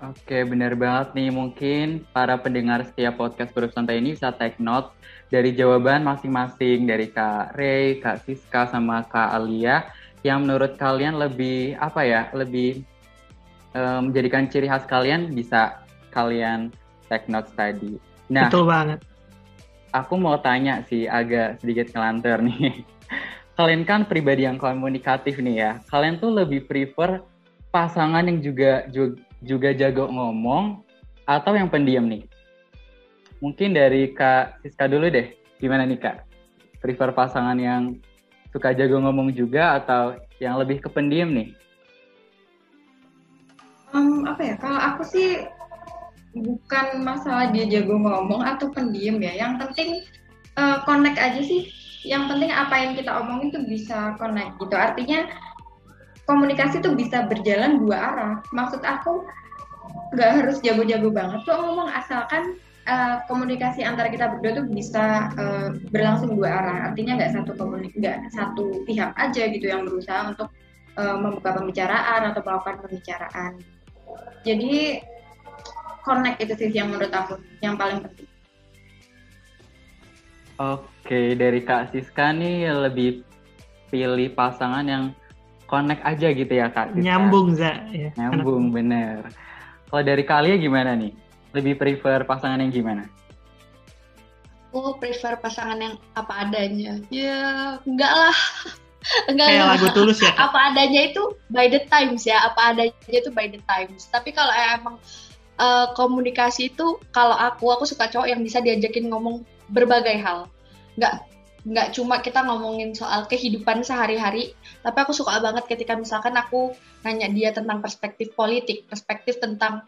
Oke, benar banget nih. Mungkin para pendengar setiap podcast Grup Santai ini bisa take note dari jawaban masing-masing dari Kak Ray, Kak Siska, sama Kak Alia yang menurut kalian lebih apa ya, lebih um, menjadikan ciri khas kalian bisa kalian take note tadi. Nah, betul banget. Aku mau tanya sih agak sedikit ngelantur nih. (laughs) kalian kan pribadi yang komunikatif nih ya. Kalian tuh lebih prefer pasangan yang juga juga juga jago ngomong atau yang pendiam nih? Mungkin dari Kak Siska dulu deh. Gimana nih Kak? Prefer pasangan yang suka jago ngomong juga atau yang lebih ke pendiam nih? Um, apa ya? Kalau aku sih bukan masalah dia jago ngomong atau pendiam ya. Yang penting uh, connect aja sih. Yang penting apa yang kita omongin tuh bisa connect gitu. Artinya komunikasi tuh bisa berjalan dua arah. Maksud aku nggak harus jago-jago banget kok ngomong asalkan uh, komunikasi antara kita berdua tuh bisa uh, berlangsung dua arah. Artinya nggak satu komunik nggak satu pihak aja gitu yang berusaha untuk uh, membuka pembicaraan atau melakukan pembicaraan. Jadi connect itu sih yang menurut aku yang paling penting. Oke, dari Kak Siska nih lebih pilih pasangan yang connect aja gitu ya kak nyambung za ya. nyambung bener kalau dari kalian gimana nih lebih prefer pasangan yang gimana Oh, prefer pasangan yang apa adanya. Ya, enggak lah. (laughs) enggak Kayak lagu tulus ya. Apa adanya itu by the times ya. Apa adanya itu by the times. Tapi kalau emang uh, komunikasi itu kalau aku aku suka cowok yang bisa diajakin ngomong berbagai hal. Enggak nggak cuma kita ngomongin soal kehidupan sehari-hari, tapi aku suka banget ketika misalkan aku nanya dia tentang perspektif politik, perspektif tentang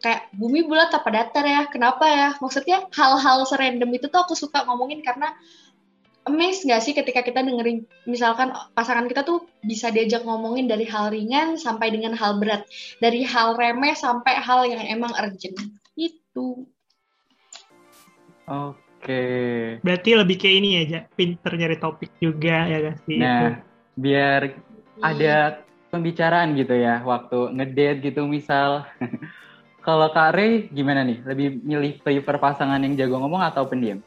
kayak bumi bulat apa datar ya, kenapa ya? Maksudnya hal-hal serandom itu tuh aku suka ngomongin karena amazed nggak sih ketika kita dengerin misalkan pasangan kita tuh bisa diajak ngomongin dari hal ringan sampai dengan hal berat, dari hal remeh sampai hal yang emang urgent. Itu. Oke. Berarti lebih kayak ini ya, pinter nyari topik juga ya gak sih? Nah, itu. biar ada pembicaraan gitu ya, waktu ngedate gitu misal. (laughs) Kalau Kak Ray gimana nih? Lebih milih prefer pasangan yang jago ngomong atau pendiam?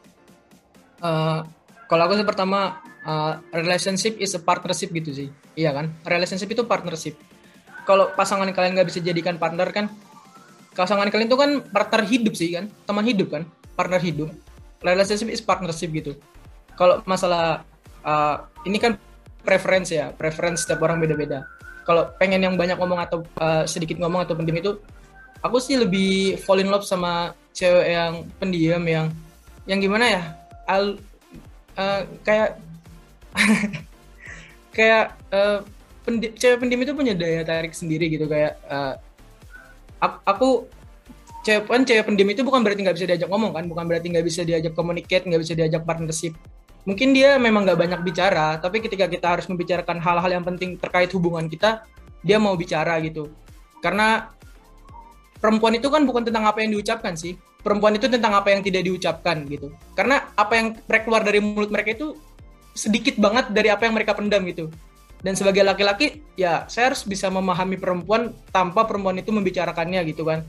Uh, kalau aku sih pertama uh, relationship is a partnership gitu sih, iya kan? Relationship itu partnership. Kalau pasangan kalian nggak bisa jadikan partner kan, pasangan kalian itu kan partner hidup sih kan, teman hidup kan, partner hidup relationship is partnership gitu kalau masalah uh, ini kan preference ya preference setiap orang beda-beda kalau pengen yang banyak ngomong atau uh, sedikit ngomong atau pendiam itu aku sih lebih fall in love sama cewek yang pendiam yang yang gimana ya? Al uh, kayak (laughs) kayak uh, pendi cewek pendiam itu punya daya tarik sendiri gitu kayak uh, aku cewek kan cewek pendiam itu bukan berarti nggak bisa diajak ngomong kan? Bukan berarti nggak bisa diajak communicate nggak bisa diajak partnership. Mungkin dia memang nggak banyak bicara tapi ketika kita harus membicarakan hal-hal yang penting terkait hubungan kita dia mau bicara gitu. Karena perempuan itu kan bukan tentang apa yang diucapkan sih. Perempuan itu tentang apa yang tidak diucapkan gitu. Karena apa yang keluar dari mulut mereka itu sedikit banget dari apa yang mereka pendam gitu. Dan sebagai laki-laki ya saya harus bisa memahami perempuan tanpa perempuan itu membicarakannya gitu kan.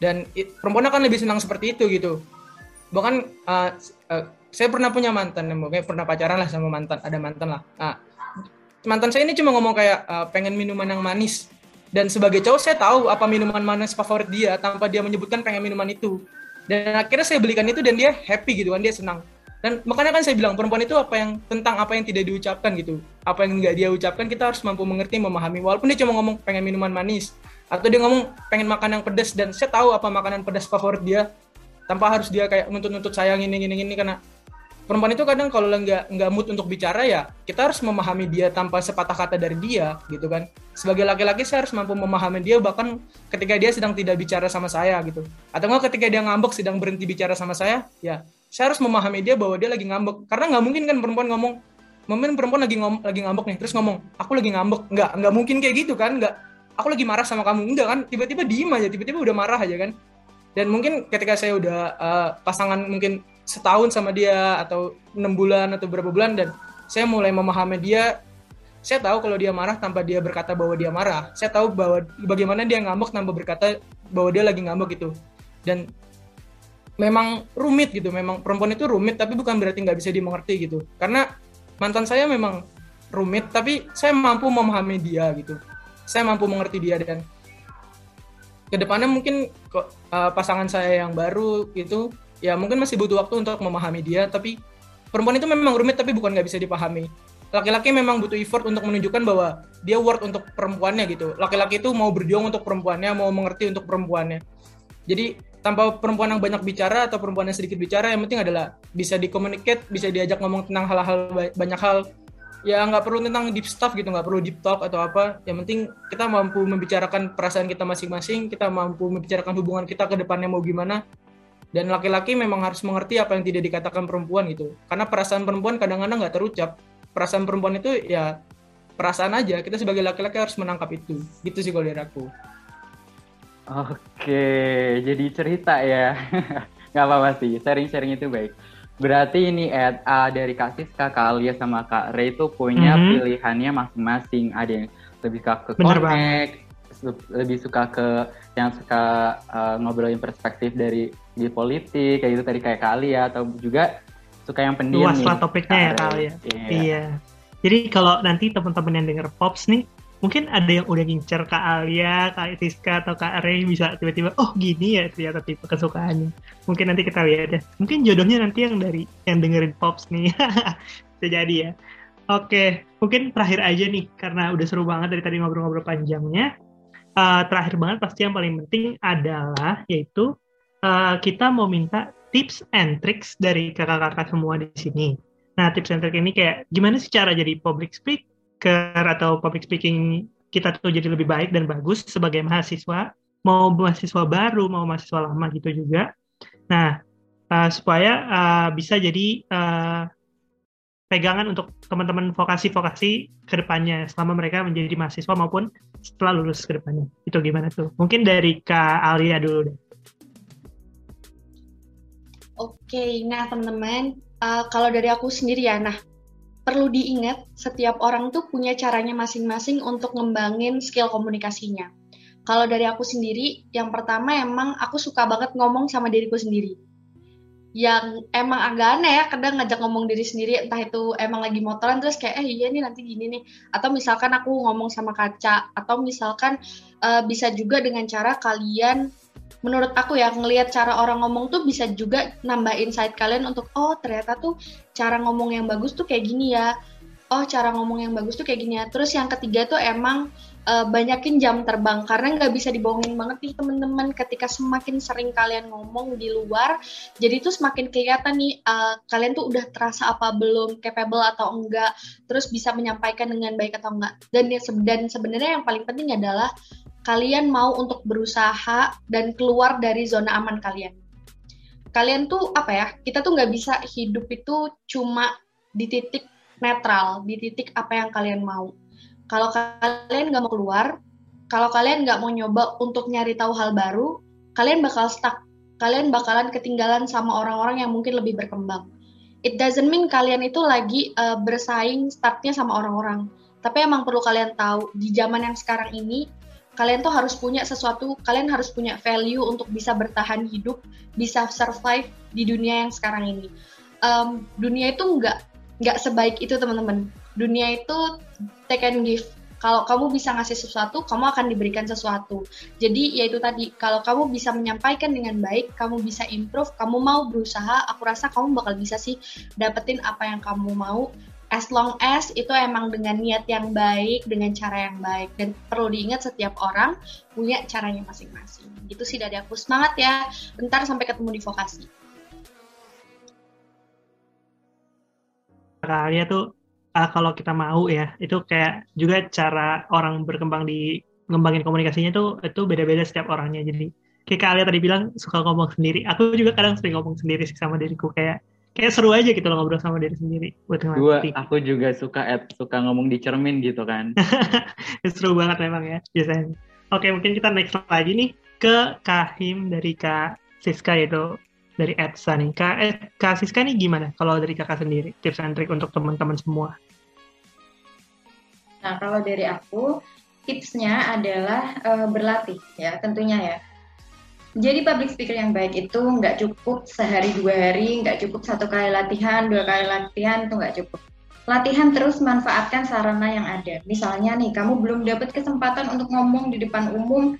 Dan it, perempuan akan lebih senang seperti itu gitu. Bahkan uh, uh, saya pernah punya mantan mungkin pernah pacaran lah sama mantan ada mantan lah. Nah, mantan saya ini cuma ngomong kayak uh, pengen minuman yang manis dan sebagai cowok saya tahu apa minuman manis favorit dia tanpa dia menyebutkan pengen minuman itu. Dan akhirnya saya belikan itu dan dia happy gitu kan dia senang. Dan makanya kan saya bilang perempuan itu apa yang tentang apa yang tidak diucapkan gitu. Apa yang nggak dia ucapkan kita harus mampu mengerti memahami. Walaupun dia cuma ngomong pengen minuman manis. Atau dia ngomong pengen makan yang pedas. Dan saya tahu apa makanan pedas favorit dia tanpa harus dia kayak nuntut-nuntut sayang ini ini ini karena perempuan itu kadang kalau nggak nggak mood untuk bicara ya kita harus memahami dia tanpa sepatah kata dari dia gitu kan. Sebagai laki-laki saya harus mampu memahami dia bahkan ketika dia sedang tidak bicara sama saya gitu. Atau nggak ketika dia ngambek sedang berhenti bicara sama saya ya saya harus memahami dia bahwa dia lagi ngambek. Karena nggak mungkin kan perempuan ngomong mungkin perempuan lagi ngom lagi ngambek nih terus ngomong aku lagi ngambek. Nggak nggak mungkin kayak gitu kan nggak aku lagi marah sama kamu. Enggak kan tiba-tiba diem aja tiba-tiba udah marah aja kan. Dan mungkin ketika saya udah uh, pasangan mungkin setahun sama dia atau enam bulan atau berapa bulan dan saya mulai memahami dia. Saya tahu kalau dia marah tanpa dia berkata bahwa dia marah. Saya tahu bahwa bagaimana dia ngambek tanpa berkata bahwa dia lagi ngambek gitu. Dan memang rumit gitu memang perempuan itu rumit tapi bukan berarti nggak bisa dimengerti gitu. Karena mantan saya memang rumit tapi saya mampu memahami dia gitu. Saya mampu mengerti dia dan ke depannya mungkin uh, pasangan saya yang baru itu ya mungkin masih butuh waktu untuk memahami dia tapi perempuan itu memang rumit tapi bukan nggak bisa dipahami. Laki-laki memang butuh effort untuk menunjukkan bahwa dia worth untuk perempuannya gitu. Laki-laki itu mau berjuang untuk perempuannya mau mengerti untuk perempuannya. Jadi tanpa perempuan yang banyak bicara atau perempuan yang sedikit bicara yang penting adalah bisa dikomunikasi bisa diajak ngomong tentang hal-hal banyak hal. Ya nggak perlu tentang deep stuff gitu nggak perlu deep talk atau apa. Yang penting kita mampu membicarakan perasaan kita masing-masing kita mampu membicarakan hubungan kita ke depannya mau gimana dan laki-laki memang harus mengerti apa yang tidak dikatakan perempuan gitu karena perasaan perempuan kadang-kadang nggak terucap perasaan perempuan itu ya perasaan aja kita sebagai laki-laki harus menangkap itu gitu sih kalau dari aku Oke, jadi cerita ya. (laughs) Gak apa-apa sih, sharing-sharing itu baik. Berarti ini Ed, uh, dari Kak Siska, Kak Alia, sama Kak Ray itu punya mm -hmm. pilihannya masing-masing. Ada yang lebih suka ke connect, lebih suka ke yang suka uh, ngobrolin perspektif dari di politik, kayak gitu tadi kayak Kak Alia, atau juga suka yang pendiam Luas lah topiknya ya Kak Alia. Iya. iya. Jadi kalau nanti teman-teman yang denger Pops nih, mungkin ada yang udah ngincer Kak Alia, Kak Tiska, atau Kak Ray bisa tiba-tiba, oh gini ya ternyata tipe kesukaannya. Mungkin nanti kita lihat ya. Mungkin jodohnya nanti yang dari yang dengerin Pops nih. (laughs) bisa jadi ya. Oke, mungkin terakhir aja nih, karena udah seru banget dari tadi ngobrol-ngobrol panjangnya. Uh, terakhir banget pasti yang paling penting adalah yaitu uh, kita mau minta tips and tricks dari kakak-kakak semua di sini. Nah, tips and tricks ini kayak gimana sih cara jadi public speak, speaker atau public speaking kita tuh jadi lebih baik dan bagus sebagai mahasiswa, mau mahasiswa baru, mau mahasiswa lama gitu juga. Nah, uh, supaya uh, bisa jadi uh, pegangan untuk teman-teman vokasi-vokasi ke depannya selama mereka menjadi mahasiswa maupun setelah lulus ke depannya. Itu gimana tuh? Mungkin dari Kak Alia dulu deh. Oke, nah teman-teman, uh, kalau dari aku sendiri ya, nah perlu diingat setiap orang tuh punya caranya masing-masing untuk ngembangin skill komunikasinya. Kalau dari aku sendiri, yang pertama emang aku suka banget ngomong sama diriku sendiri. Yang emang agak aneh ya, kadang ngajak ngomong diri sendiri, entah itu emang lagi motoran terus kayak, eh iya nih nanti gini nih. Atau misalkan aku ngomong sama kaca, atau misalkan uh, bisa juga dengan cara kalian menurut aku ya ngelihat cara orang ngomong tuh bisa juga nambah insight kalian untuk oh ternyata tuh cara ngomong yang bagus tuh kayak gini ya oh cara ngomong yang bagus tuh kayak gini ya terus yang ketiga tuh emang uh, banyakin jam terbang karena nggak bisa dibohongin banget nih teman-teman ketika semakin sering kalian ngomong di luar jadi tuh semakin kelihatan nih uh, kalian tuh udah terasa apa belum capable atau enggak terus bisa menyampaikan dengan baik atau enggak dan ya dan sebenarnya yang paling penting adalah kalian mau untuk berusaha dan keluar dari zona aman kalian. Kalian tuh apa ya? Kita tuh nggak bisa hidup itu cuma di titik netral, di titik apa yang kalian mau. Kalau kalian nggak mau keluar, kalau kalian nggak mau nyoba untuk nyari tahu hal baru, kalian bakal stuck. Kalian bakalan ketinggalan sama orang-orang yang mungkin lebih berkembang. It doesn't mean kalian itu lagi uh, bersaing startnya sama orang-orang. Tapi emang perlu kalian tahu di zaman yang sekarang ini kalian tuh harus punya sesuatu, kalian harus punya value untuk bisa bertahan hidup, bisa survive di dunia yang sekarang ini. Um, dunia itu nggak nggak sebaik itu teman-teman. Dunia itu take and give. Kalau kamu bisa ngasih sesuatu, kamu akan diberikan sesuatu. Jadi yaitu tadi, kalau kamu bisa menyampaikan dengan baik, kamu bisa improve, kamu mau berusaha, aku rasa kamu bakal bisa sih dapetin apa yang kamu mau as long as itu emang dengan niat yang baik, dengan cara yang baik. Dan perlu diingat setiap orang punya caranya masing-masing. Gitu sih dari aku. Semangat ya. Bentar sampai ketemu di vokasi. Kalian tuh uh, kalau kita mau ya, itu kayak juga cara orang berkembang di ngembangin komunikasinya tuh itu beda-beda setiap orangnya. Jadi kayak kalian tadi bilang suka ngomong sendiri. Aku juga kadang sering ngomong sendiri sih sama diriku kayak kayak seru aja gitu loh ngobrol sama diri sendiri buat ngelatih. Gua, aku juga suka Ed, suka ngomong di cermin gitu kan. (laughs) seru banget memang ya biasanya. Oke mungkin kita next lagi nih ke Kahim dari Kak Siska itu dari Edsa nih. Kak, eh, Kak Siska nih gimana kalau dari kakak sendiri tips and trick untuk teman-teman semua? Nah kalau dari aku tipsnya adalah uh, berlatih ya tentunya ya jadi public speaker yang baik itu nggak cukup sehari dua hari, nggak cukup satu kali latihan, dua kali latihan itu nggak cukup. Latihan terus manfaatkan sarana yang ada. Misalnya nih, kamu belum dapat kesempatan untuk ngomong di depan umum,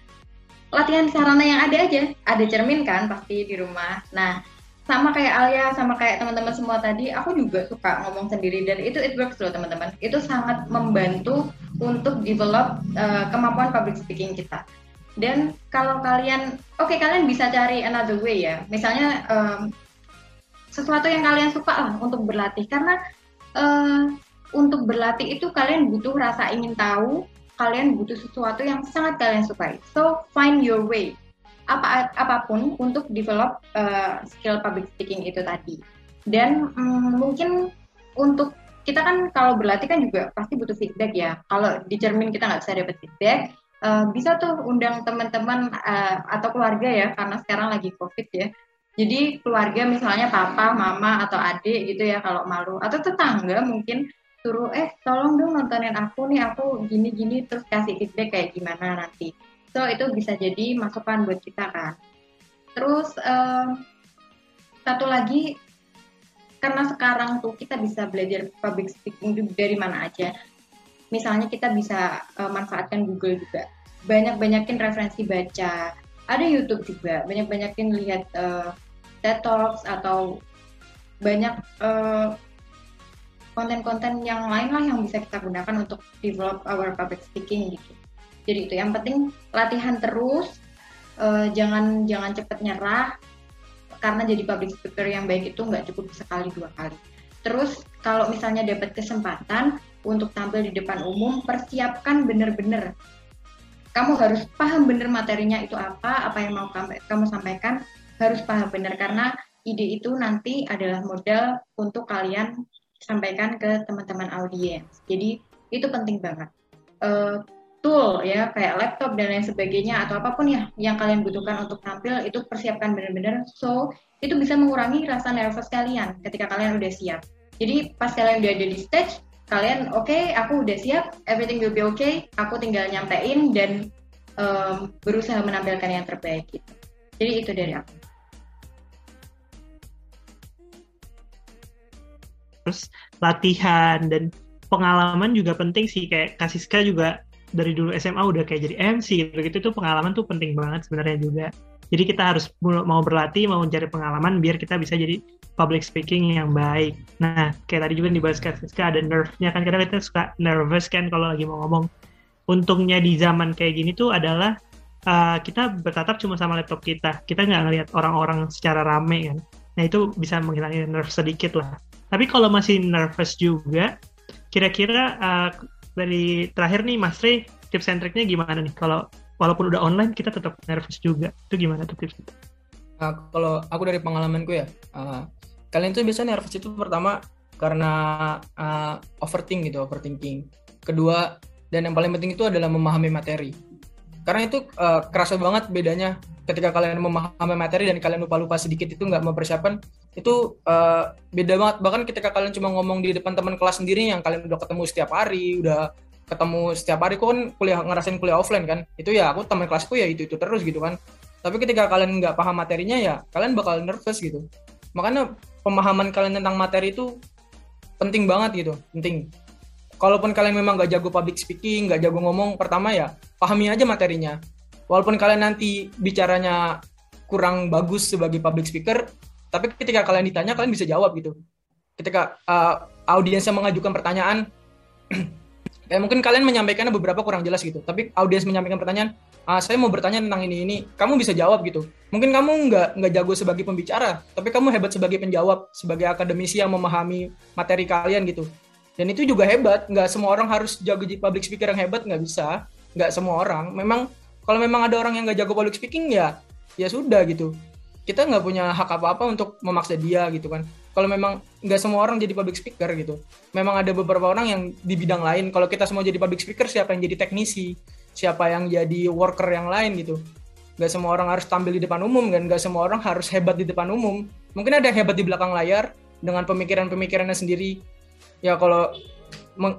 latihan sarana yang ada aja. Ada cermin kan pasti di rumah. Nah, sama kayak Alia, sama kayak teman-teman semua tadi, aku juga suka ngomong sendiri dan itu it works loh teman-teman. Itu sangat membantu untuk develop uh, kemampuan public speaking kita. Dan kalau kalian, oke okay, kalian bisa cari another way ya. Misalnya um, sesuatu yang kalian suka lah untuk berlatih karena uh, untuk berlatih itu kalian butuh rasa ingin tahu, kalian butuh sesuatu yang sangat kalian sukai. So find your way. Apa apa pun untuk develop uh, skill public speaking itu tadi. Dan um, mungkin untuk kita kan kalau berlatih kan juga pasti butuh feedback ya. Kalau di cermin kita nggak bisa dapat feedback, uh, bisa tuh undang teman-teman uh, atau keluarga ya karena sekarang lagi covid ya jadi keluarga misalnya papa mama atau adik gitu ya kalau malu atau tetangga mungkin suruh eh tolong dong nontonin aku nih aku gini-gini terus kasih feedback kayak gimana nanti. So itu bisa jadi masukan buat kita kan. Terus uh, satu lagi karena sekarang tuh kita bisa belajar public speaking dari mana aja. Misalnya kita bisa uh, manfaatkan Google juga. Banyak-banyakin referensi baca. Ada YouTube juga banyak-banyakin lihat uh, TED Talks atau banyak konten konten-konten yang lain lah yang bisa kita gunakan untuk develop our public speaking gitu jadi itu yang penting latihan terus uh, jangan jangan cepat nyerah karena jadi public speaker yang baik itu nggak cukup sekali dua kali terus kalau misalnya dapat kesempatan untuk tampil di depan umum, persiapkan benar-benar. Kamu harus paham benar materinya itu apa, apa yang mau kamu sampaikan, harus paham benar karena ide itu nanti adalah modal untuk kalian sampaikan ke teman-teman audiens. Jadi itu penting banget. Uh, tool ya kayak laptop dan lain sebagainya atau apa pun ya yang kalian butuhkan untuk tampil itu persiapkan benar-benar so itu bisa mengurangi rasa nervous kalian ketika kalian udah siap. Jadi pas kalian udah ada di stage kalian oke okay, aku udah siap everything will be okay aku tinggal nyampein dan um, berusaha menampilkan yang terbaik gitu jadi itu dari aku terus latihan dan pengalaman juga penting sih kayak Kasiska juga dari dulu SMA udah kayak jadi MC gitu gitu itu pengalaman tuh penting banget sebenarnya juga jadi kita harus mau berlatih mau mencari pengalaman biar kita bisa jadi public speaking yang baik. Nah, kayak tadi juga dibahas Siska ada nerve-nya kan kadang kita suka nervous kan kalau lagi mau ngomong. Untungnya di zaman kayak gini tuh adalah uh, kita bertatap cuma sama laptop kita. Kita nggak ngelihat orang-orang secara rame kan. Nah, itu bisa menghilangkan nerve sedikit lah. Tapi kalau masih nervous juga, kira-kira uh, dari terakhir nih Mas Rey, tips and triknya gimana nih? Kalau walaupun udah online kita tetap nervous juga. Itu gimana tuh tips? Nah, kalau aku dari pengalamanku ya, uh, kalian tuh biasanya nervous itu pertama karena uh, overthink gitu, overthinking. Kedua dan yang paling penting itu adalah memahami materi. Karena itu uh, kerasa banget bedanya ketika kalian memahami materi dan kalian lupa-lupa sedikit itu nggak mempersiapkan itu uh, beda banget. Bahkan ketika kalian cuma ngomong di depan teman kelas sendiri yang kalian udah ketemu setiap hari udah ketemu setiap hari kan kuliah ngerasain kuliah offline kan. Itu ya aku teman kelasku ya itu itu terus gitu kan. Tapi ketika kalian nggak paham materinya ya kalian bakal nervous gitu. Makanya pemahaman kalian tentang materi itu penting banget gitu penting kalaupun kalian memang nggak jago public speaking, nggak jago ngomong, pertama ya pahami aja materinya. Walaupun kalian nanti bicaranya kurang bagus sebagai public speaker, tapi ketika kalian ditanya kalian bisa jawab gitu. Ketika uh, audiensnya mengajukan pertanyaan, ya (clears throat) mungkin kalian menyampaikannya beberapa kurang jelas gitu, tapi audiens menyampaikan pertanyaan, ah, saya mau bertanya tentang ini ini, kamu bisa jawab gitu. Mungkin kamu nggak nggak jago sebagai pembicara, tapi kamu hebat sebagai penjawab, sebagai akademisi yang memahami materi kalian gitu. Dan itu juga hebat, nggak semua orang harus jago jadi public speaker yang hebat, nggak bisa, nggak semua orang. Memang kalau memang ada orang yang nggak jago public speaking ya ya sudah gitu. Kita nggak punya hak apa-apa untuk memaksa dia gitu kan. Kalau memang nggak semua orang jadi public speaker gitu. Memang ada beberapa orang yang di bidang lain. Kalau kita semua jadi public speaker siapa yang jadi teknisi? Siapa yang jadi worker yang lain gitu. Nggak semua orang harus tampil di depan umum kan. Nggak semua orang harus hebat di depan umum. Mungkin ada yang hebat di belakang layar dengan pemikiran-pemikirannya sendiri ya kalau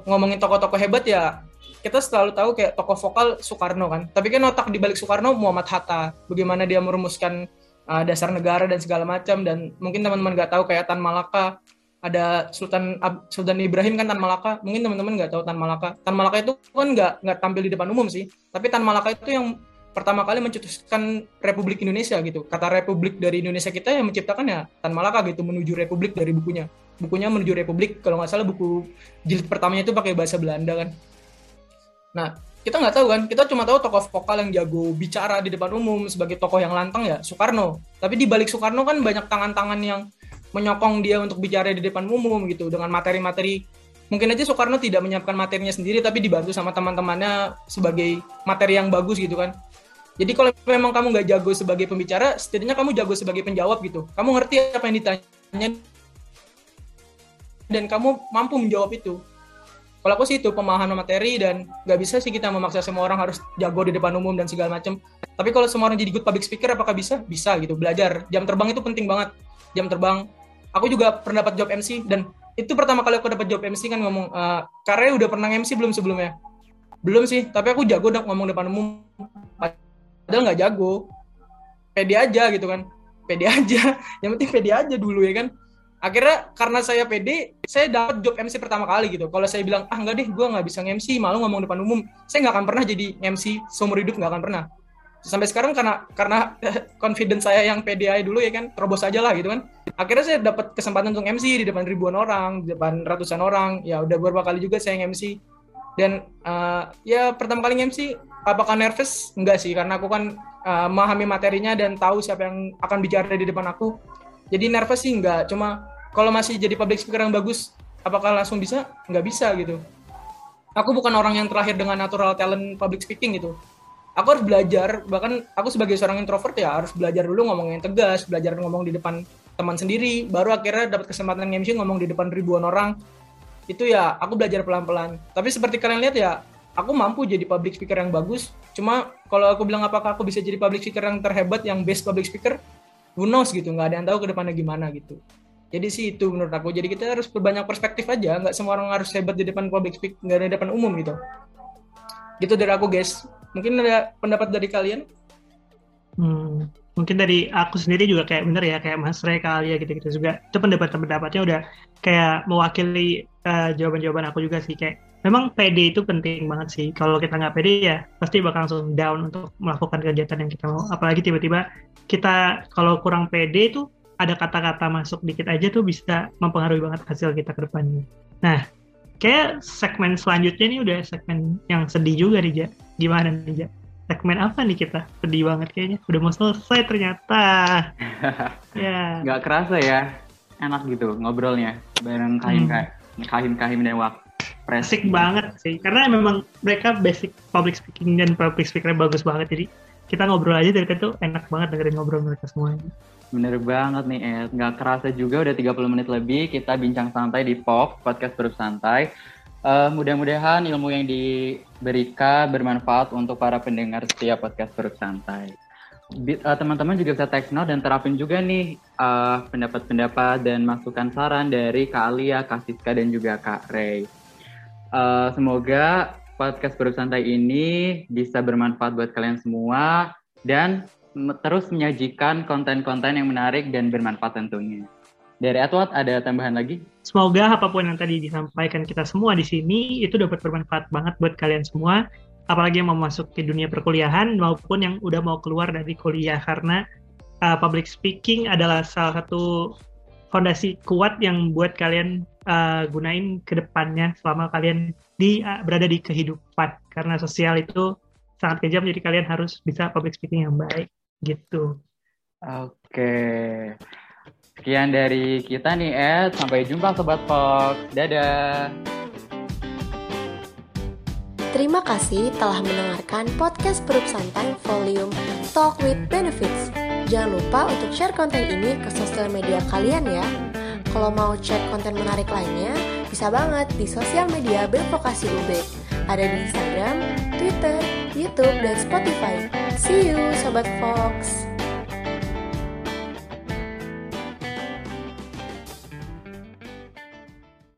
ngomongin tokoh-tokoh hebat ya kita selalu tahu kayak tokoh vokal Soekarno kan. Tapi kan otak di balik Soekarno Muhammad Hatta, bagaimana dia merumuskan uh, dasar negara dan segala macam. Dan mungkin teman-teman nggak tahu kayak Tan Malaka. Ada Sultan Ab, Sultan Ibrahim kan Tan Malaka. Mungkin teman-teman nggak tahu Tan Malaka. Tan Malaka itu kan nggak nggak tampil di depan umum sih. Tapi Tan Malaka itu yang pertama kali mencetuskan Republik Indonesia gitu. Kata Republik dari Indonesia kita yang menciptakan ya Tan Malaka gitu menuju Republik dari bukunya bukunya menuju Republik kalau nggak salah buku jilid pertamanya itu pakai bahasa Belanda kan Nah, kita nggak tahu kan, kita cuma tahu tokoh vokal yang jago bicara di depan umum sebagai tokoh yang lantang ya Soekarno. Tapi di balik Soekarno kan banyak tangan-tangan yang menyokong dia untuk bicara di depan umum gitu dengan materi-materi mungkin aja Soekarno tidak menyiapkan materinya sendiri tapi dibantu sama teman-temannya sebagai materi yang bagus gitu kan. Jadi kalau memang kamu nggak jago sebagai pembicara, setidaknya kamu jago sebagai penjawab gitu. Kamu ngerti apa yang ditanya dan kamu mampu menjawab itu kalau aku sih itu pemahaman materi dan nggak bisa sih kita memaksa semua orang harus jago di depan umum dan segala macam. Tapi kalau semua orang jadi good public speaker apakah bisa? Bisa gitu. Belajar. Jam terbang itu penting banget. Jam terbang. Aku juga pernah dapat job MC dan itu pertama kali aku dapat job MC kan ngomong uh, eh, karya udah pernah MC belum sebelumnya? Belum sih, tapi aku jago udah ngomong depan umum. Padahal nggak jago. Pede aja gitu kan. Pede aja. (laughs) Yang penting pede aja dulu ya kan akhirnya karena saya pede saya dapat job MC pertama kali gitu. Kalau saya bilang ah enggak deh gue nggak bisa MC malu ngomong depan umum. Saya nggak akan pernah jadi MC seumur hidup nggak akan pernah. Sampai sekarang karena karena (laughs) confidence saya yang PDI dulu ya kan terobos aja lah gitu kan. Akhirnya saya dapat kesempatan untuk MC di depan ribuan orang di depan ratusan orang. Ya udah beberapa kali juga saya MC dan uh, ya pertama kali MC apakah nervous? Enggak sih karena aku kan uh, memahami materinya dan tahu siapa yang akan bicara di depan aku. Jadi nervous sih enggak cuma kalau masih jadi public speaker yang bagus apakah langsung bisa? Nggak bisa gitu. Aku bukan orang yang terlahir dengan natural talent public speaking gitu. Aku harus belajar bahkan aku sebagai seorang introvert ya harus belajar dulu ngomong yang tegas belajar ngomong di depan teman sendiri baru akhirnya dapat kesempatan MC ngomong di depan ribuan orang. Itu ya aku belajar pelan-pelan. Tapi seperti kalian lihat ya aku mampu jadi public speaker yang bagus. Cuma kalau aku bilang apakah aku bisa jadi public speaker yang terhebat yang best public speaker? Who knows gitu. Nggak ada yang tahu ke depannya gimana gitu jadi sih itu menurut aku. Jadi kita harus berbanyak perspektif aja. Nggak semua orang harus hebat di depan public speak nggak di depan umum gitu. Gitu dari aku guys. Mungkin ada pendapat dari kalian? Hmm, mungkin dari aku sendiri juga kayak bener ya kayak Mas Ray Kalia gitu-gitu juga. Itu pendapat-pendapatnya udah kayak mewakili uh, jawaban-jawaban aku juga sih. Kayak memang PD itu penting banget sih. Kalau kita nggak PD ya pasti bakal langsung down untuk melakukan kegiatan yang kita mau. Apalagi tiba-tiba kita kalau kurang PD itu ada kata-kata masuk dikit aja tuh bisa mempengaruhi banget hasil kita ke depannya. Nah, kayak segmen selanjutnya nih udah segmen yang sedih juga nih, Ja. Gimana nih, Ja? Segmen apa nih kita? Sedih banget kayaknya. Udah mau selesai ternyata. (laughs) ya. Gak kerasa ya. Enak gitu ngobrolnya bareng kahim hmm. kahim kahim dan waktu Asik banget sih, karena memang mereka basic public speaking dan public speaker bagus banget, jadi kita ngobrol aja dari itu enak banget dengerin ngobrol mereka semuanya. Bener banget nih Ed, nggak kerasa juga udah 30 menit lebih kita bincang santai di POP, Podcast Perut Santai. Uh, mudah-mudahan ilmu yang diberikan bermanfaat untuk para pendengar setiap Podcast Perut Santai. Uh, teman-teman juga bisa take note dan terapin juga nih pendapat pendapat-pendapat dan masukan saran dari Kak Alia, Kak Siska, dan juga Kak Ray. Uh, semoga podcast Baru Santai ini bisa bermanfaat buat kalian semua dan terus menyajikan konten-konten yang menarik dan bermanfaat tentunya. Dari Edward ada tambahan lagi? Semoga apa pun yang tadi disampaikan kita semua di sini itu dapat bermanfaat banget buat kalian semua, apalagi yang mau masuk ke dunia perkuliahan maupun yang udah mau keluar dari kuliah karena uh, public speaking adalah salah satu fondasi kuat yang buat kalian uh, gunain ke depannya selama kalian di uh, berada di kehidupan karena sosial itu sangat kejam jadi kalian harus bisa public speaking yang baik gitu. Oke. Sekian dari kita nih Ed. Sampai jumpa Sobat Fox. Dadah. Terima kasih telah mendengarkan podcast Perup Santai Volume Talk with Benefits. Jangan lupa untuk share konten ini ke sosial media kalian ya. Kalau mau cek konten menarik lainnya, bisa banget di sosial media Bervokasi UB. Ada di Instagram, Twitter, YouTube, dan Spotify. See you, Sobat Fox!